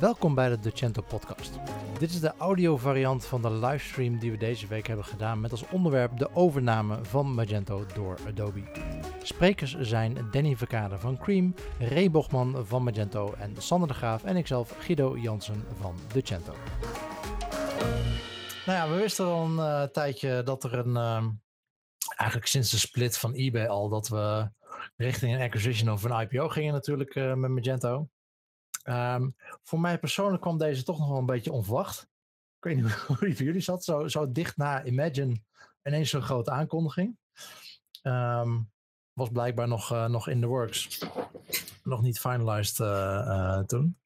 Welkom bij de Docento podcast. Dit is de audio variant van de livestream die we deze week hebben gedaan met als onderwerp de overname van Magento door Adobe. Sprekers zijn Danny Verkade van Cream, Ray Bochman van Magento en Sander de Graaf en ikzelf Guido Jansen van Docento. Nou ja, we wisten al een uh, tijdje dat er een, uh, eigenlijk sinds de split van eBay al, dat we richting een acquisition of een IPO gingen natuurlijk uh, met Magento. Um, voor mij persoonlijk kwam deze toch nog wel een beetje onverwacht. Ik weet niet hoe die voor jullie zat. Zo, zo dicht na Imagine ineens zo'n grote aankondiging. Um, was blijkbaar nog, uh, nog in the works. Nog niet finalized uh, uh, toen.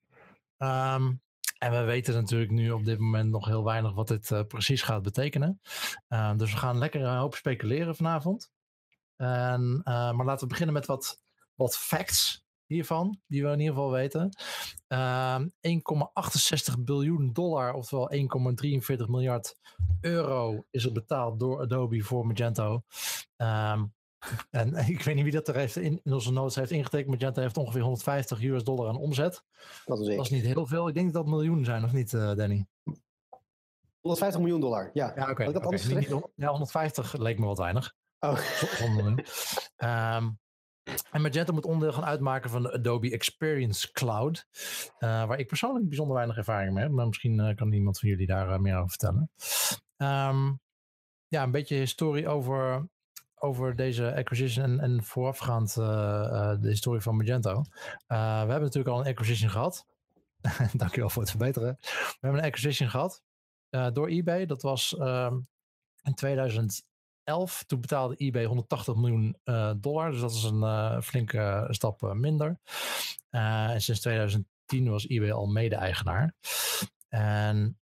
Um, en we weten natuurlijk nu op dit moment nog heel weinig wat dit precies gaat betekenen. dus we gaan lekker een hoop speculeren vanavond. En, maar laten we beginnen met wat, wat facts hiervan, die we in ieder geval weten. Uh, 1,68 biljoen dollar, oftewel 1,43 miljard euro, is er betaald door Adobe voor Magento. Um, en ik weet niet wie dat er heeft in, in onze notes heeft ingetekend. Magento heeft ongeveer 150 US dollar aan omzet. Dat is, dat is niet heel veel. Ik denk dat dat miljoen zijn, of niet, uh, Danny? 150 miljoen dollar, ja. Ja, oké. Okay, okay. niet, niet, ja, 150 leek me wat weinig. Oh. um, en Magento moet onderdeel gaan uitmaken van de Adobe Experience Cloud. Uh, waar ik persoonlijk bijzonder weinig ervaring mee heb. Maar misschien uh, kan iemand van jullie daar uh, meer over vertellen. Um, ja, een beetje historie over, over deze acquisition en, voorafgaand de historie van Magento. we hebben natuurlijk al een acquisition gehad. Dankjewel voor het verbeteren. We hebben een acquisition gehad door eBay. Dat was in 2000. 2011. Toen betaalde eBay 180 miljoen uh, dollar. Dus dat is een uh, flinke stap uh, minder. en sinds 2010 was eBay al mede-eigenaar. En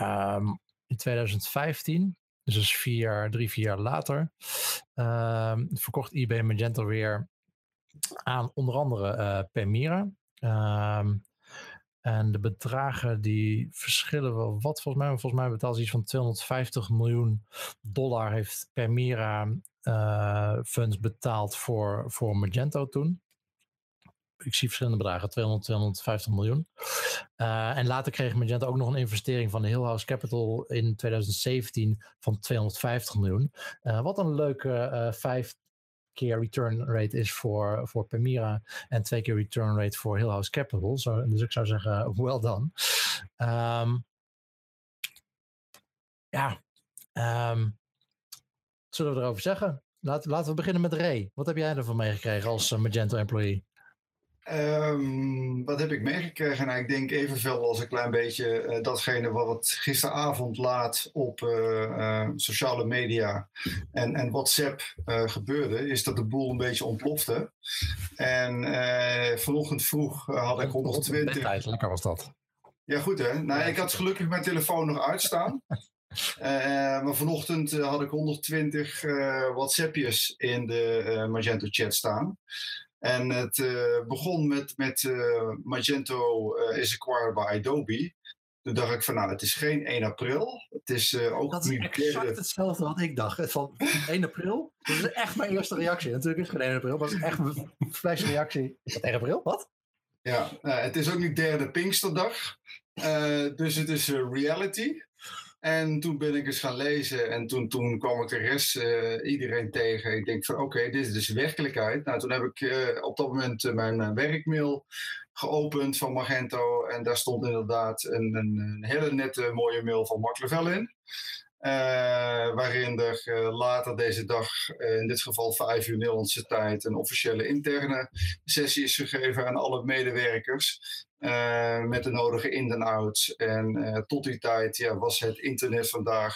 um, in 2015, dus, vier jaar, drie, vier jaar later, um, verkocht eBay Magento weer aan onder andere Permira. Um, en de bedragen die verschillen wel wat volgens mij. Volgens mij betaalt iets van 250 miljoen dollar heeft Permira uh, funds betaald voor, voor Magento toen. Ik zie verschillende bedragen, 200, 250 miljoen. Uh, en later kreeg Magento ook nog een investering van de Hillhouse Capital in 2017 van 250 miljoen. Uh, wat een leuke vijf keer return rate is voor, voor Permira en twee keer return rate voor Hillhouse Capital. Zo, dus ik zou zeggen, well done. Um, ja, um, zullen we erover zeggen? Laten, laten we beginnen met Ray. Wat heb jij ervan meegekregen als uh, Magento employee? Um, wat heb ik meegekregen? Nou, ik denk evenveel als een klein beetje uh, datgene wat gisteravond laat op uh, uh, sociale media en, en WhatsApp gebeurde, is dat de boel een beetje ontplofte. En vanochtend vroeg had ik 120. Tijd, lekker was dat. Ja, goed hè. Nou, ik had gelukkig mijn telefoon nog uitstaan. maar vanochtend had ik 120 WhatsAppjes in de Magento chat staan. En het uh, begon met, met uh, Magento uh, is acquired by Adobe. Toen dacht ik van nou, het is geen 1 april. Het is ook Dat is exact hetzelfde wat ik dacht. Van 1 april? Dat is echt mijn eerste reactie. Natuurlijk is het geen 1 april, maar het is echt een flashreactie. Is dat 1 april? Wat? Ja, het is ook niet derde Pinksterdag. dus het is reality. En toen ben ik eens gaan lezen en toen, toen kwam ik de rest uh, iedereen tegen. Ik denk van oké, dit is dus werkelijkheid. Nou, toen heb ik uh, op dat moment uh, mijn werkmail geopend van Magento. En daar stond inderdaad een, een, een hele nette mooie mail van Mark Level in. waarin er later deze dag, in dit geval 5 uur Nederlandse tijd, een officiële interne sessie is gegeven aan alle medewerkers. Uh, met de nodige in- en outs. En uh, tot die tijd ja, was het internet vandaag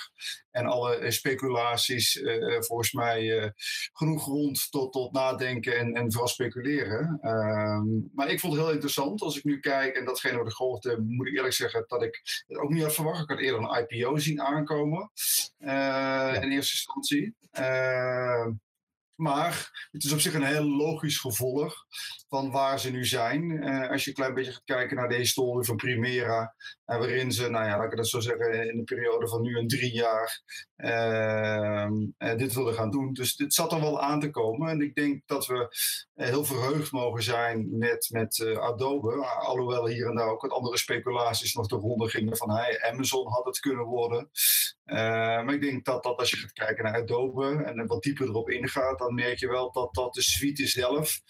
en alle speculaties uh, volgens mij genoeg grond tot, tot nadenken en, en vooral speculeren. Ehm, maar ik vond het heel interessant als ik nu kijk en datgene wat ik gehoord heb, moet ik eerlijk zeggen dat ik het ook niet had verwacht. Ik had eerder een IPO zien aankomen ja. in eerste instantie. Ehm, Maar het is op zich een heel logisch gevolg van waar ze nu zijn. Eh, als je een klein beetje gaat kijken naar de historie van Primera, uh, waarin ze, nou ja, laat ik dat zo zeggen, in de periode van nu een drie jaar uh, dit willen gaan doen. Dus dit zat er wel aan te komen. En ik denk dat we heel verheugd mogen zijn met, met Adobe. Alhoewel hier en daar ook wat andere speculaties nog de ronde gingen van hey, Amazon had het kunnen worden. maar ik denk dat, dat als je gaat kijken naar Adobe en wat dieper erop ingaat, dan merk je wel dat, dat de suite zelf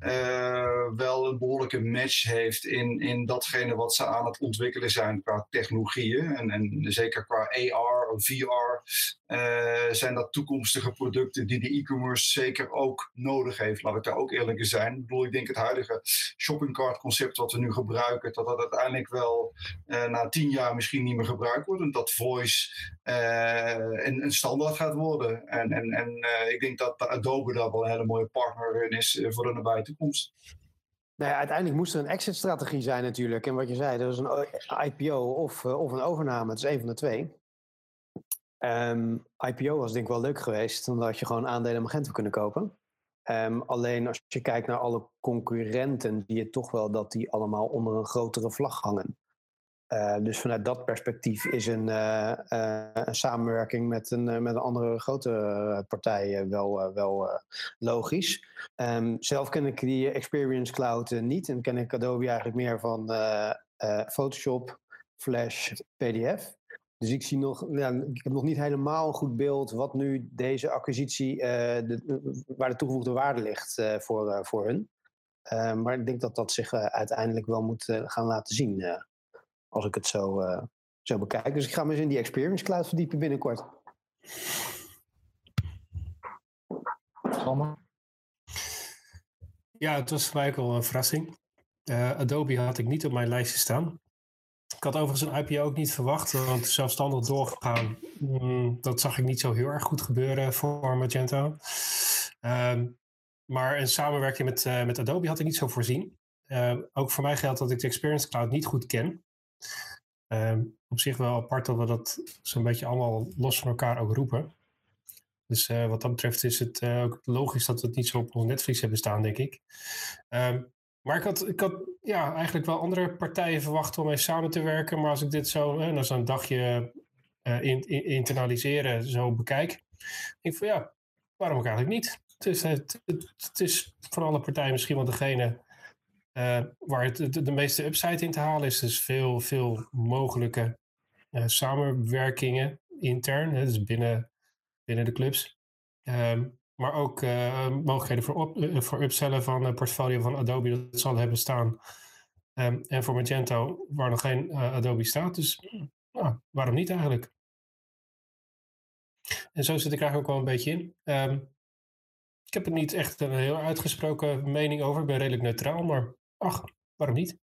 uh, wel een behoorlijke match heeft in, in datgene wat ze aan het ontwikkelen zijn qua technologieën. En, en zeker qua AR VR uh, zijn dat toekomstige producten die de e-commerce zeker ook nodig heeft. Laat ik daar ook eerlijk zijn. Ik bedoel, ik denk het huidige shoppingcart concept wat we nu gebruiken, dat dat uiteindelijk wel uh, na tien jaar misschien niet meer gebruikt wordt. En dat voice een, een, standaard gaat worden. En, en, en ik denk dat Adobe daar wel een hele mooie partner in is voor de nabije toekomst. Nou ja, uiteindelijk moest er een exit-strategie zijn natuurlijk. En wat je zei, dat is een IPO of, of een overname. Het is een van de twee. Ehm, IPO was denk ik wel leuk geweest, omdat je gewoon aandelen Magento kunnen kopen. Um, alleen als je kijkt naar alle concurrenten, zie je toch wel dat die allemaal onder een grotere vlag hangen. Uh, dus vanuit dat perspectief is een, uh, een samenwerking met een, met een andere grote partij wel, wel logisch. Zelf ken ik die Experience Cloud niet en ken ik Adobe eigenlijk meer van Photoshop, Flash, PDF. Dus ik zie nog, ja, ik heb nog niet helemaal een goed beeld wat nu deze acquisitie, de, waar de toegevoegde waarde ligt voor, voor hun. maar ik denk dat dat zich uiteindelijk wel moet gaan laten zien. Als ik het zo, uh, zo bekijk. Dus ik ga me eens in die Experience Cloud verdiepen binnenkort. Ja, het was voor mij ook wel een verrassing. Uh, Adobe had ik niet op mijn lijstje staan. Ik had overigens een IPO ook niet verwacht, want zelfstandig doorgegaan, mm, dat zag ik niet zo heel erg goed gebeuren voor Magento. Uh, maar een samenwerking met, uh, met Adobe had ik niet zo voorzien. Uh, ook voor mij geldt dat ik de Experience Cloud niet goed ken. Um, op zich wel apart dat we dat zo'n beetje allemaal los van elkaar ook roepen. Dus uh, wat dat betreft is het uh, ook logisch dat we het niet zo op ons netvlies hebben staan, denk ik. Um, maar ik had, ik had ja, eigenlijk wel andere partijen verwacht om mee samen te werken. Maar als ik dit zo, hè, na zo'n dagje in, in, internaliseren, zo bekijk, ik van ja, waarom ook eigenlijk niet? Het is, het, het, is van alle partijen misschien wel degene uh, waar het, de, meeste upside in te halen is. Dus veel, veel mogelijke uh, samenwerkingen intern, dus binnen, binnen de clubs. Um, maar ook uh, mogelijkheden voor, op, voor upsellen van een portfolio van Adobe dat zal hebben staan. Um, en voor Magento, waar nog geen Adobe staat. Dus nou, waarom niet eigenlijk? En zo zit ik eigenlijk ook wel een beetje in. Um, ik heb er niet echt een heel uitgesproken mening over. Ik ben redelijk neutraal, maar ach, waarom niet?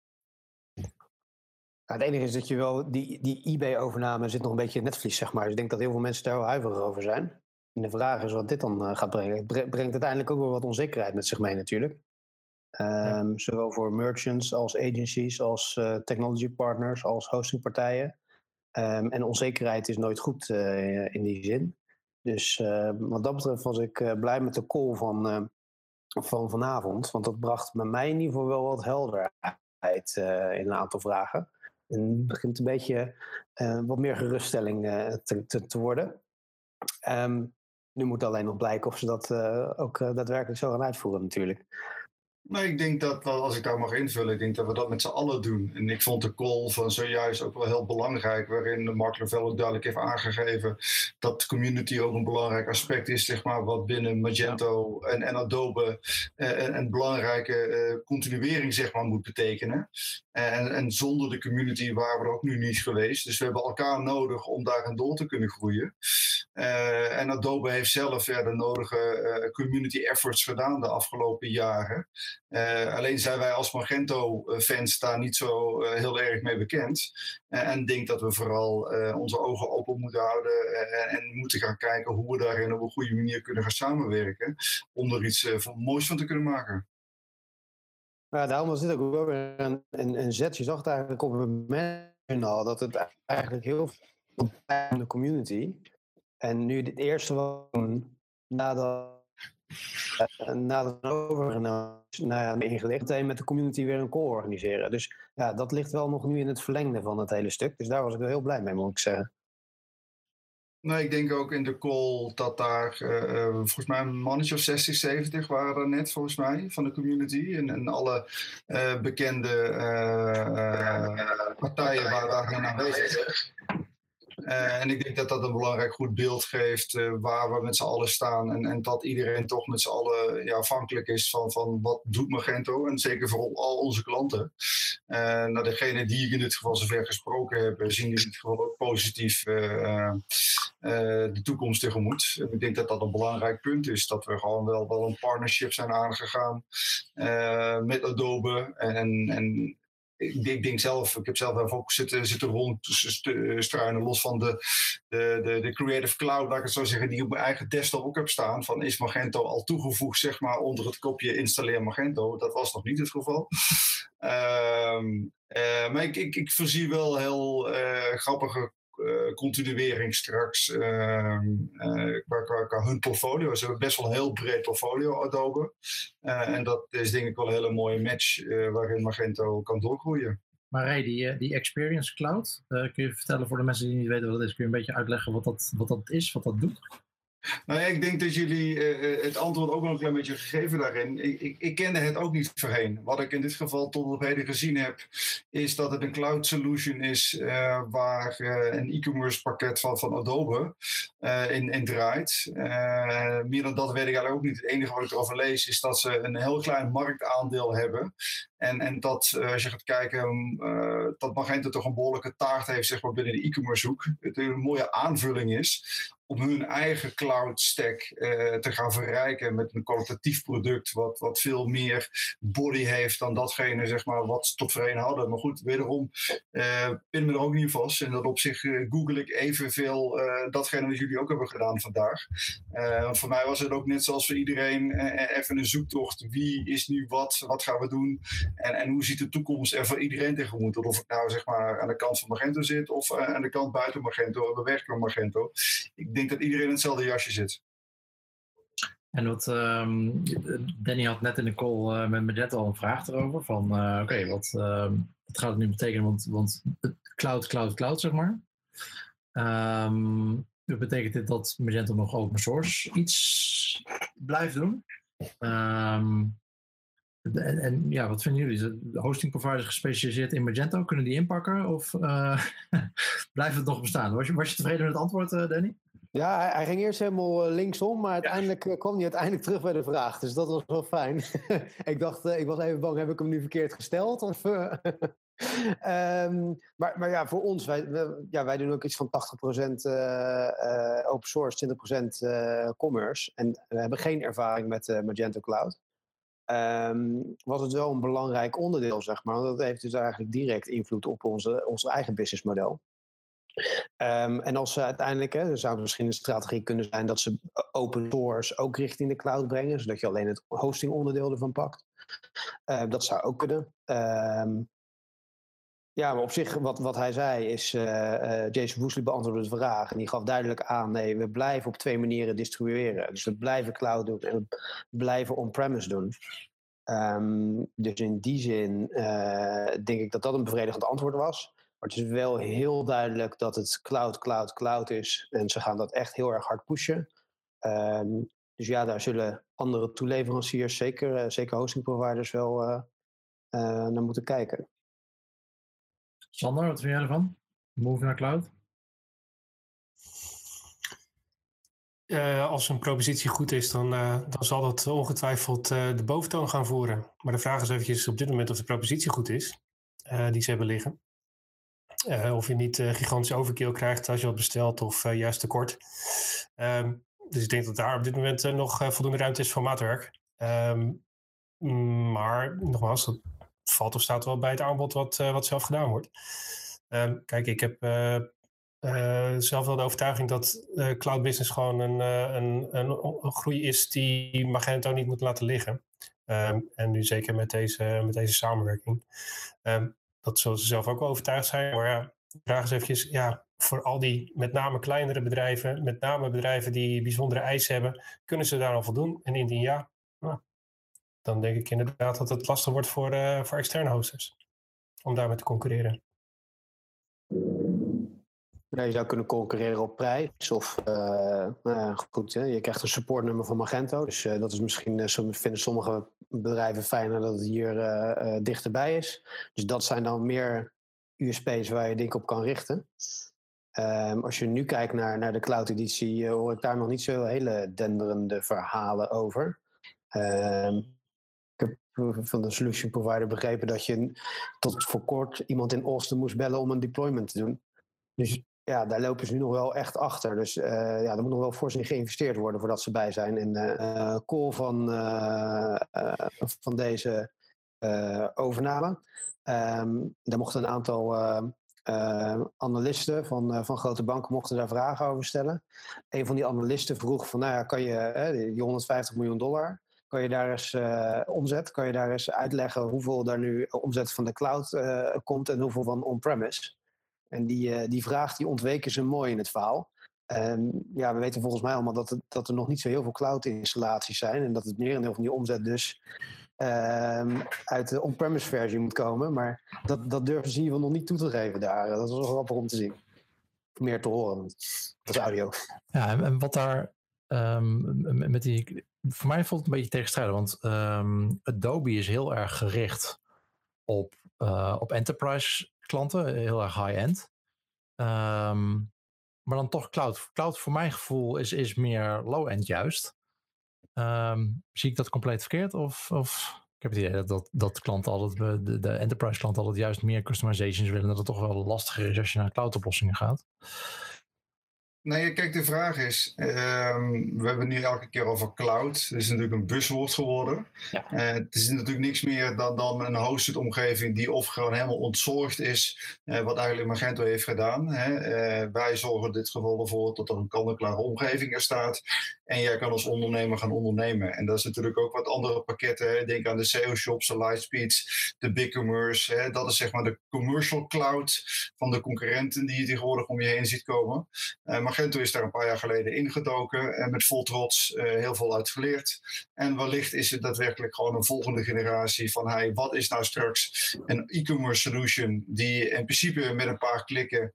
het enige is dat je wel, die, die eBay-overname zit nog een beetje in het netvlies, zeg maar. Dus ik denk dat heel veel mensen daar wel huiverig over zijn. En de vraag is wat dit dan uh, gaat brengen. Het brengt uiteindelijk ook wel wat onzekerheid met zich mee natuurlijk. Um, ja. Zowel voor merchants als agencies, als uh, technology partners, als hostingpartijen. Um, en onzekerheid is nooit goed uh, in die zin. Dus wat dat betreft was ik blij met de call van van vanavond. Want dat bracht bij mij in ieder geval wel wat helderheid in een aantal vragen. En het begint een beetje wat meer geruststelling te, te, te, worden. Um, nu moet alleen nog blijken of ze dat ook daadwerkelijk zo gaan uitvoeren natuurlijk. Maar ik denk dat, als ik daar mag invullen, ik denk dat we dat met z'n allen doen. En ik vond de call van zojuist ook wel heel belangrijk, waarin Mark Level ook duidelijk heeft aangegeven dat community ook een belangrijk aspect is, zeg maar, wat binnen Magento en, Adobe eh, een, een, belangrijke continuering, zeg maar, moet betekenen. En, en zonder de community waren we ook nu niet geweest. Dus we hebben elkaar nodig om daarin door te kunnen groeien. Uh, en Adobe heeft zelf de nodige uh, community efforts gedaan de afgelopen jaren. Uh, alleen zijn wij als Magento-fans daar niet zo heel erg mee bekend. en denk dat we vooral onze ogen open moeten houden en moeten gaan kijken hoe we daarin op een goede manier kunnen gaan samenwerken. Om er iets moois van te kunnen maken. Ja, daarom was dit ook wel weer een, een, een zet. Je zag het eigenlijk op het moment al dat het eigenlijk heel veel de community. En nu het eerste was nadat uh, nadat het overgenomen is, nou ja, ingelicht, met de community weer een call organiseren. Dus ja, dat ligt wel nog nu in het verlengde van het hele stuk. Dus daar was ik wel heel blij mee, moet ik zeggen. Nee, ik denk ook in de call dat daar uh, volgens mij een mannetje of 60, 70 waren net volgens mij van de community. En, en alle uh, bekende partijen waren daar aanwezig. Uh, en ik denk dat dat een belangrijk goed beeld geeft uh, waar we met z'n allen staan. En, en dat iedereen toch met z'n allen ja, afhankelijk is van, van wat doet Magento. En zeker voor al onze klanten. Uh, nou, degene die ik in dit geval zover gesproken heb, zien in dit geval ook positief de toekomst tegemoet. En ik denk dat dat een belangrijk punt is. Dat we gewoon wel, wel een partnership zijn aangegaan met Adobe. En, en ik, denk zelf, ik heb zelf ook zitten, rond struinen, los van de, de, de, de Creative Cloud, laat ik het zo zeggen, die op mijn eigen desktop ook heb staan. Van is Magento al toegevoegd, zeg maar, onder het kopje installeer Magento? Dat was nog niet het geval. um, uh, maar ik, ik, ik voorzie wel heel uh, grappige uh, continuering straks uh, qua, qua, hun portfolio. Ze hebben best wel een heel breed portfolio, Adobe. en dat is denk ik wel een hele mooie match waarin Magento kan doorgroeien. Maar die, die Experience Cloud, kun je vertellen voor de mensen die niet weten wat dat is, kun je een beetje uitleggen wat dat, wat dat is, wat dat doet? Nou ja, ik denk dat jullie uh, het antwoord ook nog een klein beetje gegeven daarin. Ik, ik, ik, kende het ook niet voorheen. Wat ik in dit geval tot op heden gezien heb, is dat het een cloud solution is uh, waar een e-commerce pakket van, van Adobe in, in draait. meer dan dat weet ik eigenlijk ook niet. Het enige wat ik erover lees is dat ze een heel klein marktaandeel hebben. En, en dat, als je gaat kijken, dat Magento toch een behoorlijke taart heeft zeg maar, binnen de e-commerce hoek. Het een mooie aanvulling is om hun eigen cloud stack uh, te gaan verrijken met een kwalitatief product wat, wat veel meer body heeft dan datgene zeg maar, wat ze tot voorheen hadden. Maar goed, wederom uh, pin me er ook niet vast. En dat op zich uh, google ik evenveel datgene wat jullie ook hebben gedaan vandaag. want voor mij was het ook net zoals voor iedereen even een zoektocht. Wie is nu wat? Wat gaan we doen? En, en hoe ziet de toekomst er voor iedereen tegemoet? Of ik nou zeg maar aan de kant van Magento zit of aan de kant buiten Magento. We werken met Magento. Ik denk dat iedereen in hetzelfde jasje zit. En wat um, Danny had net in de call uh, met Magento al een vraag erover. Van uh, oké, okay, wat, gaat het nu betekenen? Want, want cloud, cloud, cloud, zeg maar. Um, betekent dit dat Magento nog open source iets blijft doen? En, ja, wat vinden jullie? De hosting providers gespecialiseerd in Magento, kunnen die inpakken? Of blijft het nog bestaan? Was je tevreden met het antwoord, Danny? Ja, hij, hij, ging eerst helemaal eh, linksom, maar uiteindelijk ja. kwam hij uiteindelijk terug bij de vraag. Dus dat was wel fijn. ik dacht, uh, ik was even bang, heb ik hem nu verkeerd gesteld? Of, um, maar, maar ja, voor ons, wij, we, ja, wij doen ook iets van 80% open source, 20% commerce. En we hebben geen ervaring met Magento Cloud. Um, was het wel een belangrijk onderdeel, zeg maar. Want dat heeft dus eigenlijk direct invloed op onze, ons eigen businessmodel. Um, en als ze uiteindelijk, hè, zou misschien een strategie kunnen zijn dat ze open source ook richting de cloud brengen, zodat je alleen het hosting onderdeel ervan pakt. Uh, dat zou ook kunnen. Um, ja, maar op zich, wat, wat hij zei, is uh, uh, Jason Woosley beantwoordde de vraag. En die gaf duidelijk aan, nee, we blijven op twee manieren distribueren. Dus we blijven cloud doen en we blijven on-premise doen. Dus in die zin uh, denk ik dat dat een bevredigend antwoord was. Maar het is wel heel duidelijk dat het cloud, cloud, cloud is. En ze gaan dat echt heel erg hard pushen. Um, dus ja, daar zullen andere toeleveranciers, zeker, uh, zeker hosting providers, wel uh, uh, naar moeten kijken. Sander, wat vind jij ervan? Move naar cloud? als een propositie goed is, dan, dan zal dat ongetwijfeld de boventoon gaan voeren. Maar de vraag is eventjes op dit moment of de propositie goed is, die ze hebben liggen. Uh, of je niet gigantische overkill krijgt als je wat bestelt of uh, juist tekort. Um, dus ik denk dat daar op dit moment nog voldoende ruimte is voor maatwerk. Um, maar nogmaals, dat valt of staat wel bij het aanbod wat, wat zelf gedaan wordt. Um, kijk, ik heb zelf wel de overtuiging dat cloud business gewoon een, een, een, een, groei is die Magento niet moet laten liggen. en nu zeker met deze, met deze samenwerking dat zullen ze zelf ook wel overtuigd zijn. Maar ja, vraag is eventjes, ja, voor al die met name kleinere bedrijven, met name bedrijven die bijzondere eisen hebben, kunnen ze daar al voldoen? En indien ja, nou, dan denk ik inderdaad dat het lastig wordt voor, uh, voor externe hosters om daarmee te concurreren. Ja, je zou kunnen concurreren op prijs. Of uh, nou goed, hè, je krijgt een supportnummer van Magento. Dus uh, dat is misschien, uh, vinden sommige bedrijven fijner dat het hier dichterbij is. Dus dat zijn dan meer USP's waar je denk op kan richten. Um, als je nu kijkt naar, naar de cloud-editie, hoor ik daar nog niet zo hele denderende verhalen over. Um, ik heb van de solution provider begrepen dat je tot voor kort iemand in Austin moest bellen om een deployment te doen. Dus ja, daar lopen ze nu nog wel echt achter. Dus uh, ja, er moet nog wel voor ze geïnvesteerd worden voordat ze bij zijn. En de uh, call van, van deze overname. Um, daar mochten een aantal analisten van, van grote banken mochten daar vragen over stellen. Een van die analisten vroeg van, nou ja, kan je die 150 miljoen dollar, kan je daar eens omzet, kan je daar eens uitleggen hoeveel daar nu omzet van de cloud komt en hoeveel van on-premise? En die, uh, die vraag die ontweken ze mooi in het verhaal. Um, ja, we weten volgens mij allemaal dat, het, dat er nog niet zo heel veel cloud-installaties zijn. En dat het merendeel van die omzet dus um, uit de on-premise versie moet komen. Maar dat, dat durven ze in ieder geval nog niet toe te geven daar. Dat is wel grappig om te zien. Meer te horen. Dat is audio. Ja, en, en wat daar um, met die. Voor mij voelt het een beetje tegenstrijdig. Want Adobe is heel erg gericht op, uh, op enterprise klanten, heel erg high-end. Um, maar dan toch cloud. Cloud voor mijn gevoel is, is meer low-end juist. Um, zie ik dat compleet verkeerd? Of, of ik heb het idee dat, dat, klanten altijd, de, de enterprise klanten altijd juist meer customizations willen. Dat het toch wel lastiger is als je naar cloud oplossingen gaat. Nee, kijk, de vraag is, um, we hebben nu elke keer over cloud. Dat is natuurlijk een buswoord geworden. Ja. Uh, het is natuurlijk niks meer dan, dan een hosted omgeving die of gewoon helemaal ontzorgd is, uh, wat eigenlijk Magento heeft gedaan. Hè. Uh, wij zorgen in dit geval ervoor dat er een kant-en-klare omgeving er staat. En jij kan als ondernemer gaan ondernemen. En dat is natuurlijk ook wat andere pakketten. Hè. Denk aan de SEO shops, de Lightspeeds, de BigCommerce. Hè. Dat is zeg maar de commercial cloud van de concurrenten die je tegenwoordig om je heen ziet komen. maar Magento is daar een paar jaar geleden ingedoken en met vol trots uh, heel veel uit geleerd. En wellicht is het daadwerkelijk gewoon een volgende generatie van hey, wat is nou straks een e-commerce solution die in principe met een paar klikken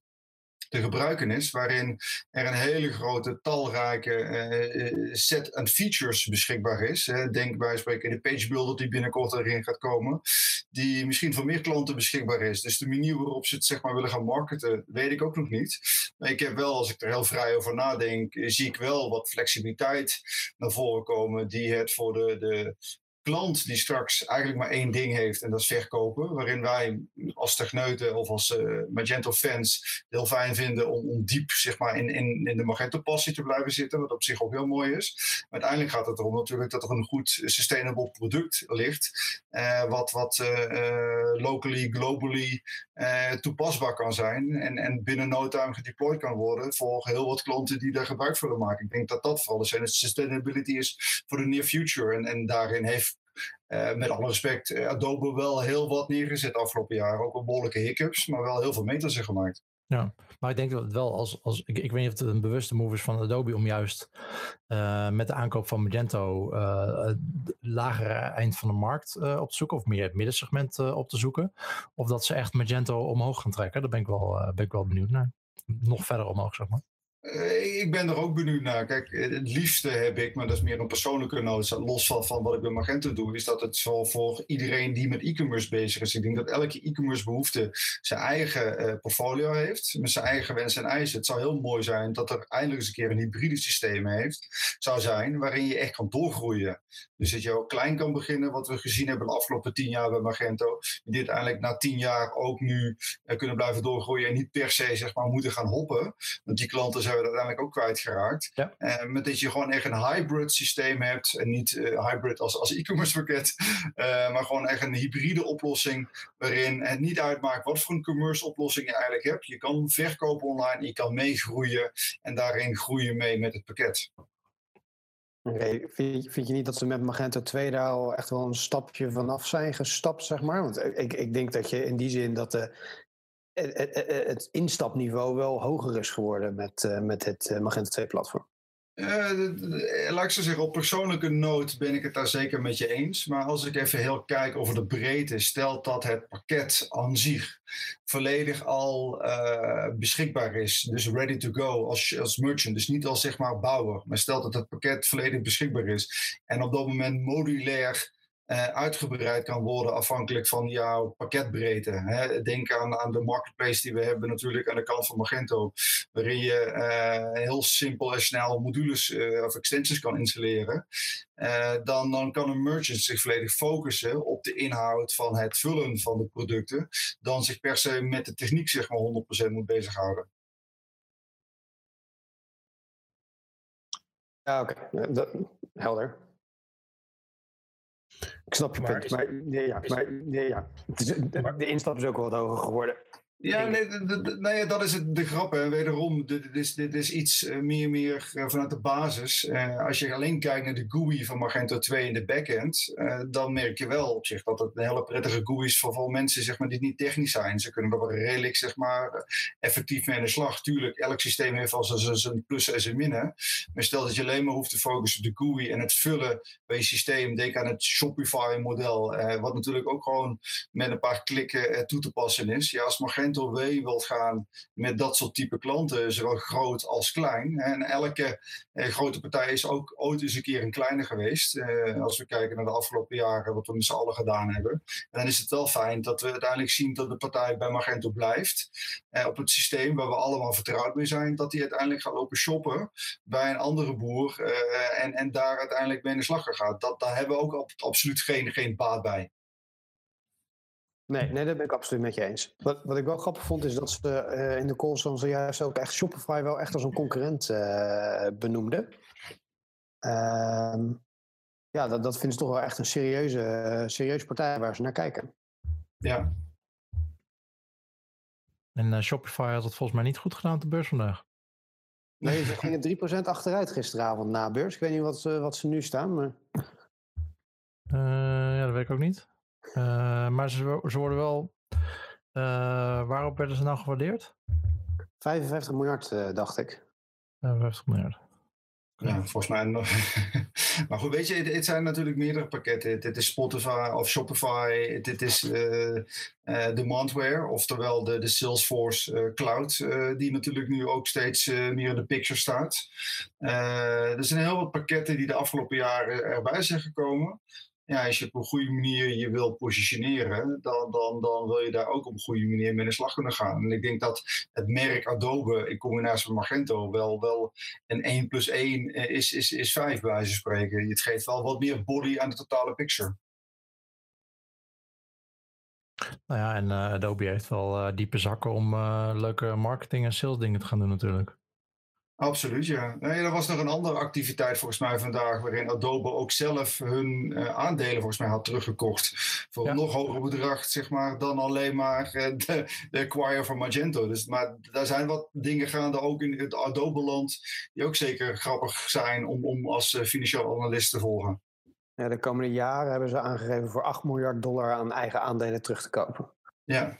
te gebruiken is, waarin er een hele grote, talrijke uh, set aan features beschikbaar is. Denk bij spreken de page builder die binnenkort erin gaat komen, die misschien voor meer klanten beschikbaar is. Dus de manier waarop ze het zeg maar willen gaan marketen, weet ik ook nog niet. Maar ik heb wel, als ik er heel vrij over nadenk, zie ik wel wat flexibiliteit naar voren komen die het voor de, de klant die straks eigenlijk maar één ding heeft en dat is verkopen. Waarin wij als techneuten of als uh, Magento fans heel fijn vinden om, om diep zeg maar, in, in, in de Magento passie te blijven zitten. Wat op zich ook heel mooi is. Maar uiteindelijk gaat het erom natuurlijk dat er een goed sustainable product ligt. Uh, wat wat locally, globally toepasbaar kan zijn. En, en binnen no time gedeployed kan worden voor heel wat klanten die daar gebruik van willen maken. Ik denk dat dat vooral de sustainability is voor de near future. En, en daarin heeft uh, met alle respect, uh, Adobe wel heel wat neergezet afgelopen jaar. Ook wel behoorlijke hiccups, maar wel heel veel meters gemaakt. Ja, maar ik denk dat het wel als, als ik, ik weet niet of het een bewuste move is van Adobe om juist uh, met de aankoop van Magento het lagere eind van de markt op te zoeken, of meer het middensegment op te zoeken. Of dat ze echt Magento omhoog gaan trekken. Daar ben ik wel, ben ik wel benieuwd naar. Nog verder omhoog, zeg maar. Uh, ik ben er ook benieuwd naar. Kijk, het liefste heb ik, maar dat is meer een persoonlijke nood, los van, van wat ik bij Magento doe, is dat het zo voor iedereen die met e-commerce bezig is. Ik denk dat elke e-commerce behoefte zijn eigen uh, portfolio heeft, met zijn eigen wensen en eisen. Het zou heel mooi zijn dat er eindelijk eens een keer een hybride systeem heeft, zou zijn, waarin je echt kan doorgroeien. Dus dat je ook klein kan beginnen, wat we gezien hebben de afgelopen tien jaar bij Magento. Die uiteindelijk na tien jaar ook nu kunnen blijven doorgroeien en niet per se zeg maar moeten gaan hoppen. Want die klanten zijn we uiteindelijk ook kwijtgeraakt. Ja. Uh, met dat je gewoon echt een hybrid systeem hebt. En niet uh, hybrid als, als e-commerce pakket. Uh, maar gewoon echt een hybride oplossing. Waarin het niet uitmaakt wat voor een commerce oplossing je eigenlijk hebt. Je kan verkopen online, je kan meegroeien. En daarin groeien mee met het pakket. Okay. Vind, vind, je niet dat ze met Magento 2 daar al echt wel een stapje vanaf zijn gestapt, zeg maar? Want ik, ik denk dat je in die zin dat de het, het, het instapniveau wel hoger is geworden met, met het uh, Magento 2-platform. Uh, laat ik zo zeggen, op persoonlijke noot ben ik het daar zeker met je eens. Maar als ik even heel kijk over de breedte, stelt dat het pakket aan zich volledig al beschikbaar is. Dus ready to go als, als merchant. Dus niet als zeg maar bouwer. Maar stelt dat het pakket volledig beschikbaar is. En op dat moment modulair uh, uitgebreid kan worden afhankelijk van jouw pakketbreedte. Hè. Denk aan, aan de marketplace die we hebben natuurlijk aan de kant van Magento, waarin je uh, heel simpel en snel modules uh, of extensions kan installeren. dan, dan kan een merchant zich volledig focussen op de inhoud van het vullen van de producten, dan zich per se met de techniek zeg maar 100% moet bezighouden. Ja, oké. Okay. Helder. Ik snap je maar punt. Maar, nee, ja, maar, nee, ja. de, de instap is ook wel wat hoger geworden. Ja, nee, nee, dat is het, de grap. Hè. Wederom, dit, is, dit is iets uh, meer, meer uh, vanuit de basis. Uh, als je alleen kijkt naar de GUI van Magento 2 in de backend, dan merk je wel op zich dat het een hele prettige GUI is voor veel mensen zeg maar, die niet technisch zijn. Ze kunnen er wel redelijk zeg maar, effectief mee aan de slag. Tuurlijk, elk systeem heeft al zijn plussen en zijn minnen. Maar stel dat je alleen maar hoeft te focussen op de GUI en het vullen bij je systeem. Denk aan het Shopify-model, wat natuurlijk ook gewoon met een paar klikken toe te passen is. Ja, als Magento Magento wilt gaan met dat soort type klanten, zowel groot als klein. En elke eh, grote partij is ook ooit eens een keer een kleine geweest. Eh, als we kijken naar de afgelopen jaren, wat we met z'n allen gedaan hebben. En dan is het wel fijn dat we uiteindelijk zien dat de partij bij Magento blijft. Eh, op het systeem waar we allemaal vertrouwd mee zijn, dat die uiteindelijk gaat lopen shoppen bij een andere boer. Eh, en, en daar uiteindelijk mee in de slag gaat. Dat, daar hebben we ook absoluut geen, geen baat bij. Nee, nee, dat ben ik absoluut met je eens. Wat, wat ik wel grappig vond, is dat ze uh, in de calls van zojuist ook echt Shopify wel echt als een concurrent uh, benoemden. Uh, ja, dat, dat vinden ze toch wel echt een serieuze, serieuze partij waar ze naar kijken. Ja. En uh, Shopify had het volgens mij niet goed gedaan op de beurs vandaag. Nee, ze gingen 3% achteruit gisteravond na beurs. Ik weet niet wat, wat ze nu staan, maar... ja, dat weet ik ook niet. Uh, maar ze, ze, worden wel. Uh, waarop werden ze nou gewaardeerd? 55 miljard, uh, dacht ik. 55 miljard. Ja, volgens mij nog. maar goed, weet je, het, het, zijn natuurlijk meerdere pakketten. Dit is Spotify of Shopify, dit is Demandware, oftewel de, de Salesforce Cloud, die natuurlijk nu ook steeds meer in de picture staat. er zijn heel wat pakketten die de afgelopen jaren erbij zijn gekomen ja, als je op een goede manier je wil positioneren, dan, dan, dan wil je daar ook op een goede manier mee de slag kunnen gaan. En ik denk dat het merk Adobe in combinatie met Magento wel, wel een 1 plus 1 is, is, is 5 bij wijze van spreken. Het geeft wel wat meer body aan de totale picture. Nou ja, en uh, Adobe heeft wel uh, diepe zakken om leuke marketing en sales dingen te gaan doen natuurlijk. Absoluut, ja. Nee, er was nog een andere activiteit volgens mij vandaag, waarin Adobe ook zelf hun uh, aandelen volgens mij had teruggekocht. Voor een nog hoger bedrag, zeg maar, dan alleen maar uh, de, de acquire van Magento. Dus, maar daar zijn wat dingen gaande ook in het Adobe-land, die ook zeker grappig zijn om, om als uh, financieel analist te volgen. Ja, de komende jaren hebben ze aangegeven voor 8 miljard dollar aan eigen aandelen terug te kopen. Ja.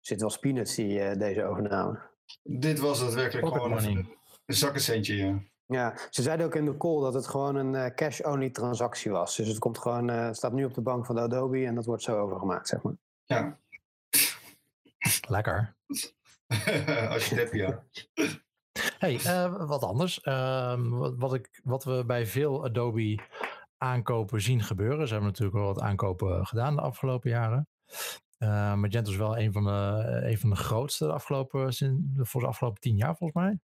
Zit wel peanuts die deze overname. Dit was daadwerkelijk Pocket gewoon money. een, een zakkencentje, ja. Ja, ze zeiden ook in de call dat het gewoon een uh, cash-only transactie was. Dus het komt gewoon, uh, staat nu op de bank van de Adobe en dat wordt zo overgemaakt, zeg maar. Ja. Lekker. Als je het hebt, ja. Hey, uh, wat anders. wat, wat, ik, wat we bij veel Adobe aankopen zien gebeuren. Ze hebben natuurlijk wel wat aankopen gedaan de afgelopen jaren. Uh, Magento is wel een van de, een van de grootste de afgelopen, voor de afgelopen tien jaar volgens mij.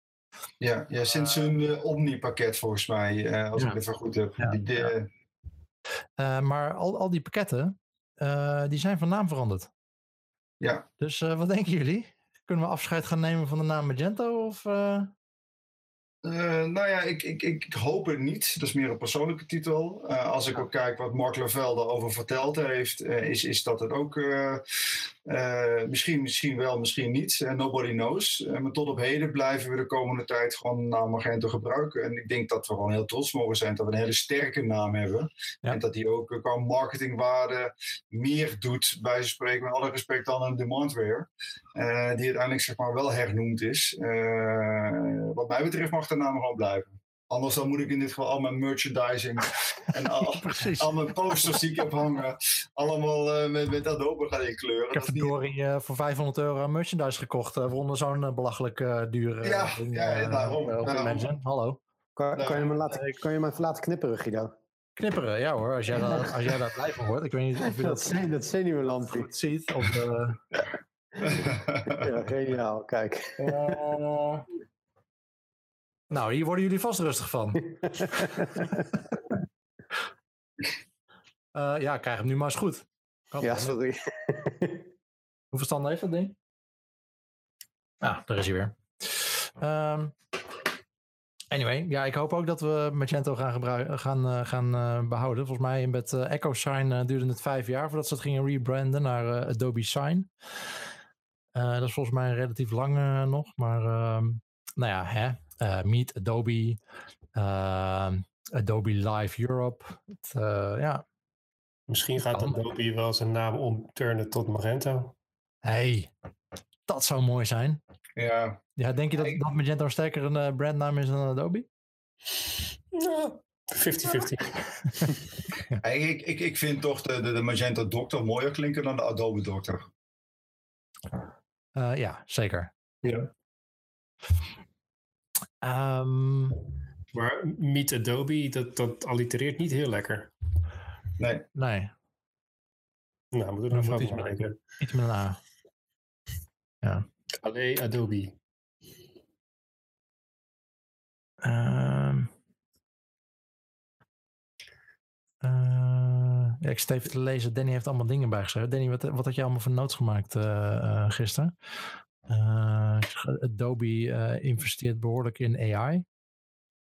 Ja, ja sinds hun uh, Omni-pakket volgens mij, als ja. ik het even goed heb. Ja, die, de... maar al, al die pakketten, die zijn van naam veranderd. Ja. Dus wat denken jullie? Kunnen we afscheid gaan nemen van de naam Magento? Of, Uh, nou ja, ik, ik, ik, hoop het niet. Dat is meer een persoonlijke titel. Uh, als ik ook kijk wat Mark Lavelle daarover verteld heeft, uh, is, is dat het ook Eh, misschien, misschien wel, misschien niet. Nobody knows. Maar tot op heden blijven we de komende tijd gewoon de naam Magento gebruiken. En ik denk dat we gewoon heel trots mogen zijn dat we een hele sterke naam hebben. Ja. En dat die ook qua marketingwaarde meer doet, bij ze spreken, met alle respect dan een Demandware. die uiteindelijk zeg maar wel hernoemd is. wat mij betreft mag de naam gewoon blijven. Anders dan moet ik in dit geval al mijn merchandising en al, al mijn posters die ik heb hangen, allemaal uh, met, met Adobe gaan inkleuren. Ik heb verdorie niet... uh, voor 500 euro merchandise gekocht uh, voor zo'n belachelijk dure ja, ding, ja, daarom. daarom. Hallo. Kan, kan, je me laten, kan je me even laten knipperen, Guido? Knipperen, ja hoor, als jij, dat, als jij daar blij van wordt. Ik weet niet of je dat, dat, dat zenuwenlampje goed ziet. Of, ja, geniaal, kijk. Nou, hier worden jullie vast rustig van. uh, ja, krijg hem nu maar eens goed. Kan ja, sorry. Hoeveel standen heeft dat ding? Ah, daar is hij weer. Um, anyway, ja, ik hoop ook dat we Magento gaan, gebruiken, gaan, uh, gaan uh, behouden. Volgens mij met Echo Sign duurde het vijf jaar voordat ze het gingen rebranden naar Adobe Sign. dat is volgens mij relatief lang nog, maar ehm, nou ja, hè, Meet Adobe, uh, Adobe Live Europe. Het, uh, ja. Misschien gaat Adobe wel zijn naam omturnen tot Magento. hey, dat zou mooi zijn. Ja. Ja, denk je dat, dat Magento sterker een uh, brandnaam is dan Adobe? 50-50. ik, ik, ik vind toch de, de, de Magento Doctor mooier klinken dan de Adobe Doctor. Uh, ja, zeker. Ja. Um, maar Meet Adobe, dat, dat allitereert niet heel lekker. Nee. Nee. Nou, moeten we er nog van denken. Iets met een A. Ja. Allee Adobe. Um, uh, ja, ik sta even te lezen. Danny heeft allemaal dingen bijgeschreven. Danny, wat, wat had je allemaal voor notes gemaakt uh, uh, gisteren? Uh, Adobe uh, investeert behoorlijk in AI.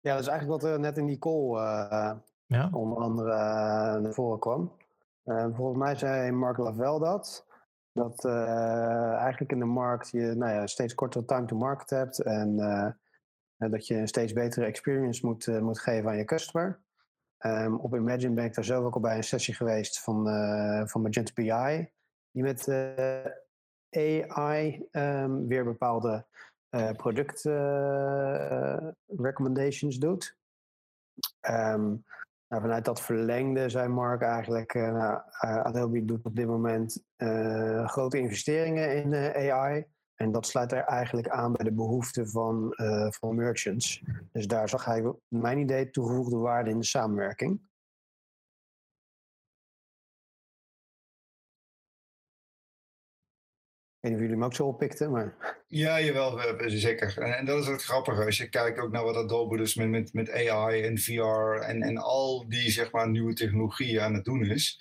Ja, dat is eigenlijk wat er net in die call uh, ja? onder andere naar voren kwam. volgens mij zei Mark Lavelle dat. Dat eigenlijk in de markt je nou ja, steeds kortere time to market hebt. En dat je een steeds betere experience moet, moet geven aan je customer. Um, op Imagine ben ik daar zelf ook al bij een sessie geweest van, van Magento BI. Die met AI um, weer bepaalde uh, product uh, recommendations doet. Um, nou, vanuit dat verlengde zei Mark eigenlijk, uh, nou, Adobe doet op dit moment grote investeringen in AI. En dat sluit er eigenlijk aan bij de behoeften van, van merchants. Dus daar zag hij, mijn idee, toegevoegde waarde in de samenwerking. Weet niet of jullie hem ook zo oppikten. Ja, jawel, zeker. En, en, dat is het grappige. Als je kijkt ook naar wat Adobe dus met, met, met AI en VR en, en al die zeg maar, nieuwe technologieën aan het doen is,